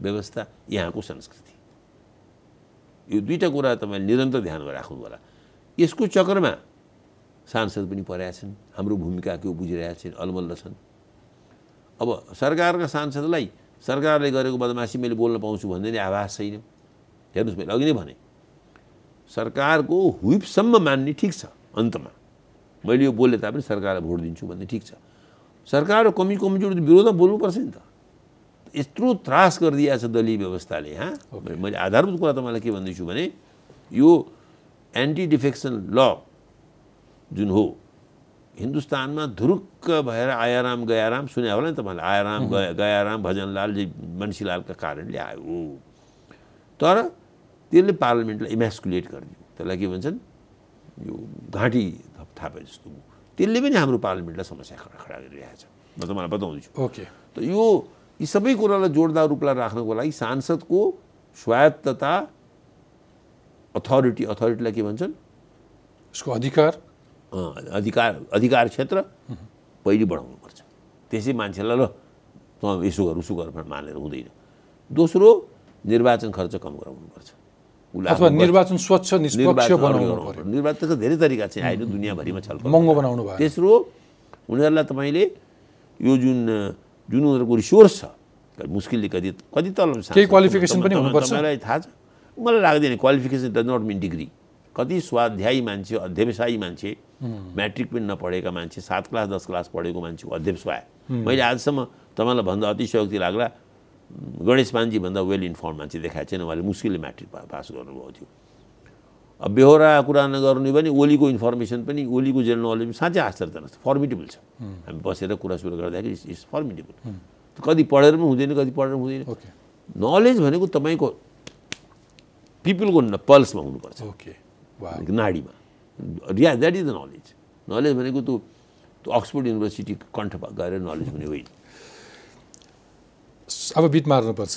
व्यवस्था यहाँको संस्कृति। यो दुईवटा कुरा तपाईँले निरन्तर ध्यानमा राख्नु होला यसको चक्रमा सांसद पनि परेका छन् हाम्रो भूमिका के बुझिरहेका छन् अलमल्ल छन्। अब सरकारका सांसदलाई सरकारले गरेको बदमासी मैले बोल्न पाउँछु भन्ने नै आभास छैन। हेर्नुहोस् मैले अघि नै भने सरकारको हुइपसम्म मान्ने ठिक छ अन्तमा। मैले यो बोले तापनि सरकारलाई भोट दिन्छु भन्ने ठिक छ। सरकार कमी कमजोरी विरोधमा बोल्नुपर्छ नि त। यत्रो त्रास गरिदिएको छ दलीय व्यवस्थाले यहाँ मैले आधारभूत कुरा तपाईँलाई के भन्दैछु भने यो एन्टी डिफेक्सन ल जुन हो। हिन्दुस्तानमा धुरुक्क भएर आयाराम गयाराम सुने होला नि तपाईँले आयाराम गया गयाराम भजनलाल बन्सीलालका कारणले आयो तर त्यसले पार्लिमेन्टलाई इमेस्कुलेट गरिदियो त्यसलाई के भन्छन् यो घाँटी थापे जस्तो त्यसले पनि हाम्रो पार्लिमेन्टलाई समस्या खडा खडा गरिरहेको छ म तपाईँलाई बताउँदैछु ओके त यो यी सबै कुरालाई जोडदार रूपलाई राख्नको लागि सांसदको स्वायत्तता अथोरिटी अथोरिटीलाई के भन्छन् उसको अधिकार अधिकार अधिकार क्षेत्र पहिले बढाउनुपर्छ त्यसै मान्छेलाई ल त यसो गर उसो गर मानेर हुँदैन दोस्रो निर्वाचन खर्च कम गराउनुपर्छ अथवा निर्वाचन स्वच्छ निष्पक्ष बनाउनु पर्यो निर्वाचनको धेरै तरिका चाहिँ अहिले दुनियाँभरिमा छलफल महँगो बनाउनु भयो तेस्रो उनीहरूलाई तपाईँले यो जुन जुन उनीहरूको रिसोर्स छ। मुस्किलले कति कति तल केही क्वालिफिकेसन पनि हुनुपर्छ। तपाईँलाई थाहा छ। मलाई लाग्दैन qualification does not mean degree कति स्वाध्यायी मान्छे अध्यवसायी मान्छे म्याट्रिक पनि नपढेका मान्छे सात क्लास दस क्लास पढेको मान्छेको अध्यक्ष भयो मैले आजसम्म तपाईँलाई भन्दा अतिशयोक्ति लाग्ला। गणेश पानजीभन्दा वेल इन्फर्म मान्छे देखाएको छैन। उहाँले मुस्किलले म्याट्रिक पास गर्नुभएको थियो। बेहोरा कुरा नगर्ने पनि ओलीको इन्फर्मेसन पनि ओलीको जेनरल नलेज पनि साँच्चै आश्चर्यजनक छ फर्मिटेबल छ। हामी बसेर कुरा सुरु गर्दाखेरि इट्स फर्मिटेबल कति पढेर पनि हुँदैन कति पढेर हुँदैन। ओके नलेज भनेको तपाईँको पिपलको पल्समा हुनुपर्छ। नाडीमा। Riya that is the knowledge knowledge भनेको त्यो त्यो अक्सफोर्ड युनिभर्सिटी कण्ठ गएर नलेज हुने होइन। अब बिट मार्नुपर्छ।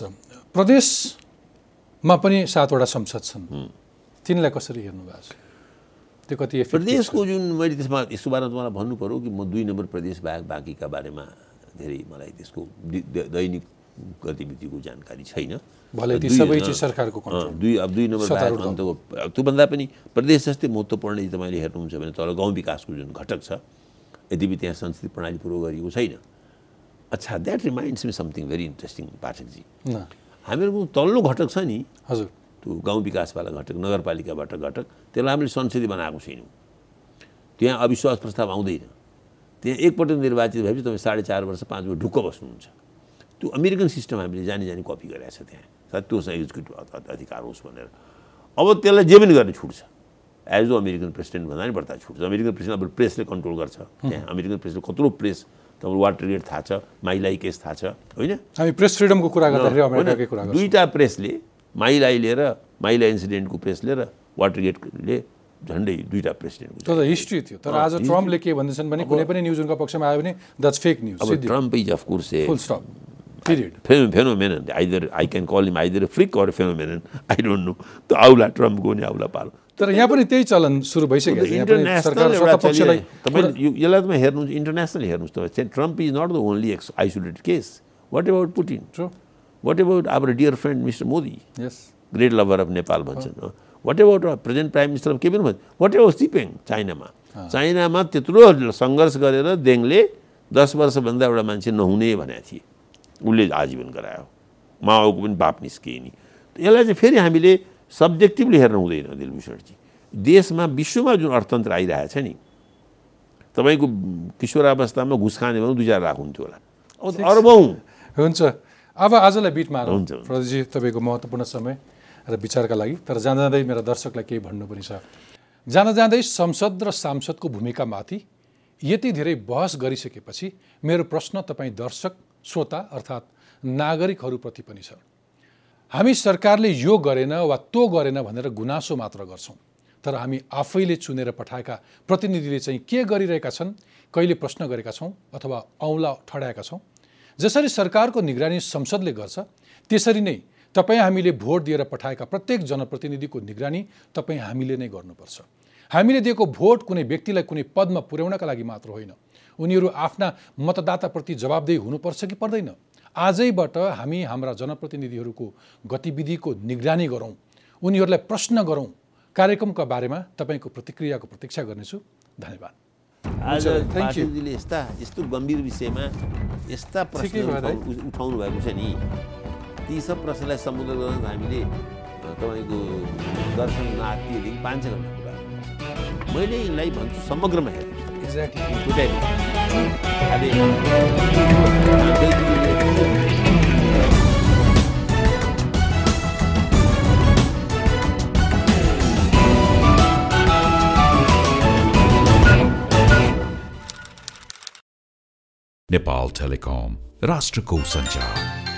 प्रदेशमा पनि सातवटा संसद छन्। तिनलाई कसरी हेर्नु भएको छ? त्यो कति? प्रदेशको जुन मैले त्यसमा यसको बारेमा तपाईँलाई भन्नु पऱ्यो कि म दुई नम्बर प्रदेश बाहेक बाँकीका बारेमा धेरै मलाई त्यसको दैनिक गतिविधिको जानकारी छैन। भले ती दुई- सबै अँ, चिज सरकारको अँ, कन्ट्रोल। दुई अब दुई नम्बर अन्तको त्योभन्दा पनि प्रदेश जस्तै महत्त्वपूर्ण यदि तपाईँले हेर्नुहुन्छ भने तल गाउँ विकासको जुन घटक छ यद्यपि त्यहाँ संस्कृति प्रणाली पुरो गरिएको छैन अच्छा that reminds me something very interesting पाठकजी। हामीहरूको तल्लो घटक छ नि हजुर। त्यो गाउँ विकासवाला घटक नगरपालिकाबाट घटक त्यसलाई हामीले संसदीय बनाएको छैनौँ। त्यहाँ अविश्वास प्रस्ताव आउँदैन। त्यहाँ एकपल्ट निर्वाचित भएपछि तपाईँ साढे चार वर्ष पाँच वर्ष ढुक्क बस्नुहुन्छ। त्यो अमेरिकन सिस्टम हामीले जानी जानी कपी गरेको छ त्यहाँ। सायद त्यो एक्जिक्युटिभ अधिकार होस् भनेर। अब त्यसलाई जे पनि गर्ने छुट छ एज अ अमेरिकन प्रेसिडेन्ट भन्दा पनि बढ्ता छुट छ अमेरिकन प्रेसिडेन्ट अब प्रेसले कन्ट्रोल गर्छ। त्यहाँ अमेरिकन प्रेसले कत्रो प्रेस तपाईँको वाटर गेट थाहा छ माइलाई केस थाहा छ होइन? हामी प्रेस फ्रिडमको कुरा गर्दाखेरि होइन, अमेरिकाकै कुरा गर्छौँ। दुईवटा प्रेसले माइलाई लिएर माइला इन्सिडेन्टको प्रेस लिएर वाटरगेटले झन्डै दुईवटा प्रेसिडेन्टको त्यो त हिस्ट्री थियो। तर आज ट्रम्पले के भन्दैछन् भने कुनै पनि न्युज उनका पक्षमा आयो भने द्याट्स फेक न्युज अब Trump is of course a full stop period phenomenon. Either I can call him either freak or phenomenon I don't know त्यो आउला ट्रम्पको नि आउला पालो तर यहाँ पनि त्यही चलन सुरु भइसकेको छ। यहाँ पनि सरकार इन्टरनेसनल सत्ता पक्षलाई तपाईँले यो- यसलाई तपाईँ हेर्नुहुन्छ इन्टरनेसनल हेर्नुहोस् तपाईँ। Trump is not the only X isolated case what about Putin what about our dear friend mister Modi great lover of Nepal भन्छन् what about present prime minister के पनि भन्छ वाट एबाउट सिपेङ चाइनामा चाइनामा त्यत्रो सङ्घर्ष गरेर देङले दस वर्षभन्दा एउटा मान्छे नहुने भनेको थिए उसले आजीवन गरायो माओको पनि बाप निस्किए नि यसलाई चाहिँ फेरि हामीले सब्जेक्टिभली हेर्न हुँदैन दिलभूषणजी देशमा विश्वमा जुन अर्थतन्त्र आइरहेको छ नि तपाईँको किशोरावस्थामा घुस खाने भनौँ दुई चार लाख हुन्थ्यो होला अब अरबौँ हुन्छ अब आजलाई बिट मारौँ हुन्छ, हुन्छ। प्रदीपजी तपाईँको महत्त्वपूर्ण समय र विचारका लागि तर जाँदा जाँदै मेरा दर्शकलाई केही भन्नु पनि छ। जाँदा जाँदै संसद र सांसदको भूमिकामाथि यति धेरै बहस गरिसकेपछि मेरो प्रश्न तपाईँ दर्शक श्रोता अर्थात् नागरिकहरूप्रति पनि छ। हामी सरकारले यो गरेन वा त्यो गरेन भनेर गुनासो मात्र गर्छौँ। तर हामी आफैले चुनेर पठाएका प्रतिनिधिले चाहिँ के गरिरहेका छन् कहिले प्रश्न गरेका छौँ अथवा औँला ठडाएका छौँ जसरी सरकारको निगरानी संसदले गर्छ त्यसरी नै तपाईँ हामीले भोट दिएर पठाएका प्रत्येक जनप्रतिनिधिको निगरानी तपाईँ हामीले नै गर्नुपर्छ। हामीले दिएको भोट कुनै व्यक्तिलाई कुनै पदमा पुर्याउनका लागि मात्र होइन। उनीहरू आफ्ना मतदाताप्रति जवाबदेही हुनुपर्छ कि पर्दैन? आजैबाट हामी हाम्रा जनप्रतिनिधिहरूको गतिविधिको निगरानी गरौँ। उनीहरूलाई प्रश्न गरौँ। कार्यक्रमका बारेमा तपाईँको प्रतिक्रियाको प्रतीक्षा गर्नेछु। धन्यवाद। आज. पाठकजीले यस्ता यस्तो गम्भीर विषयमा यस्ता ठिकै प्रश्न भयो दाइ। उठाउनु भएको छ नि ती सब प्रश्नलाई सम्बोधन गर्न हामीले तपाईँको दर्शन नातिदेखि पाँच छ घन्टा कुरा। मैले यिनलाई भन्छु समग्रमा हेर्नु एक्ज्याक्टली नेपाल टेलिकम राष्ट्रको सञ्चार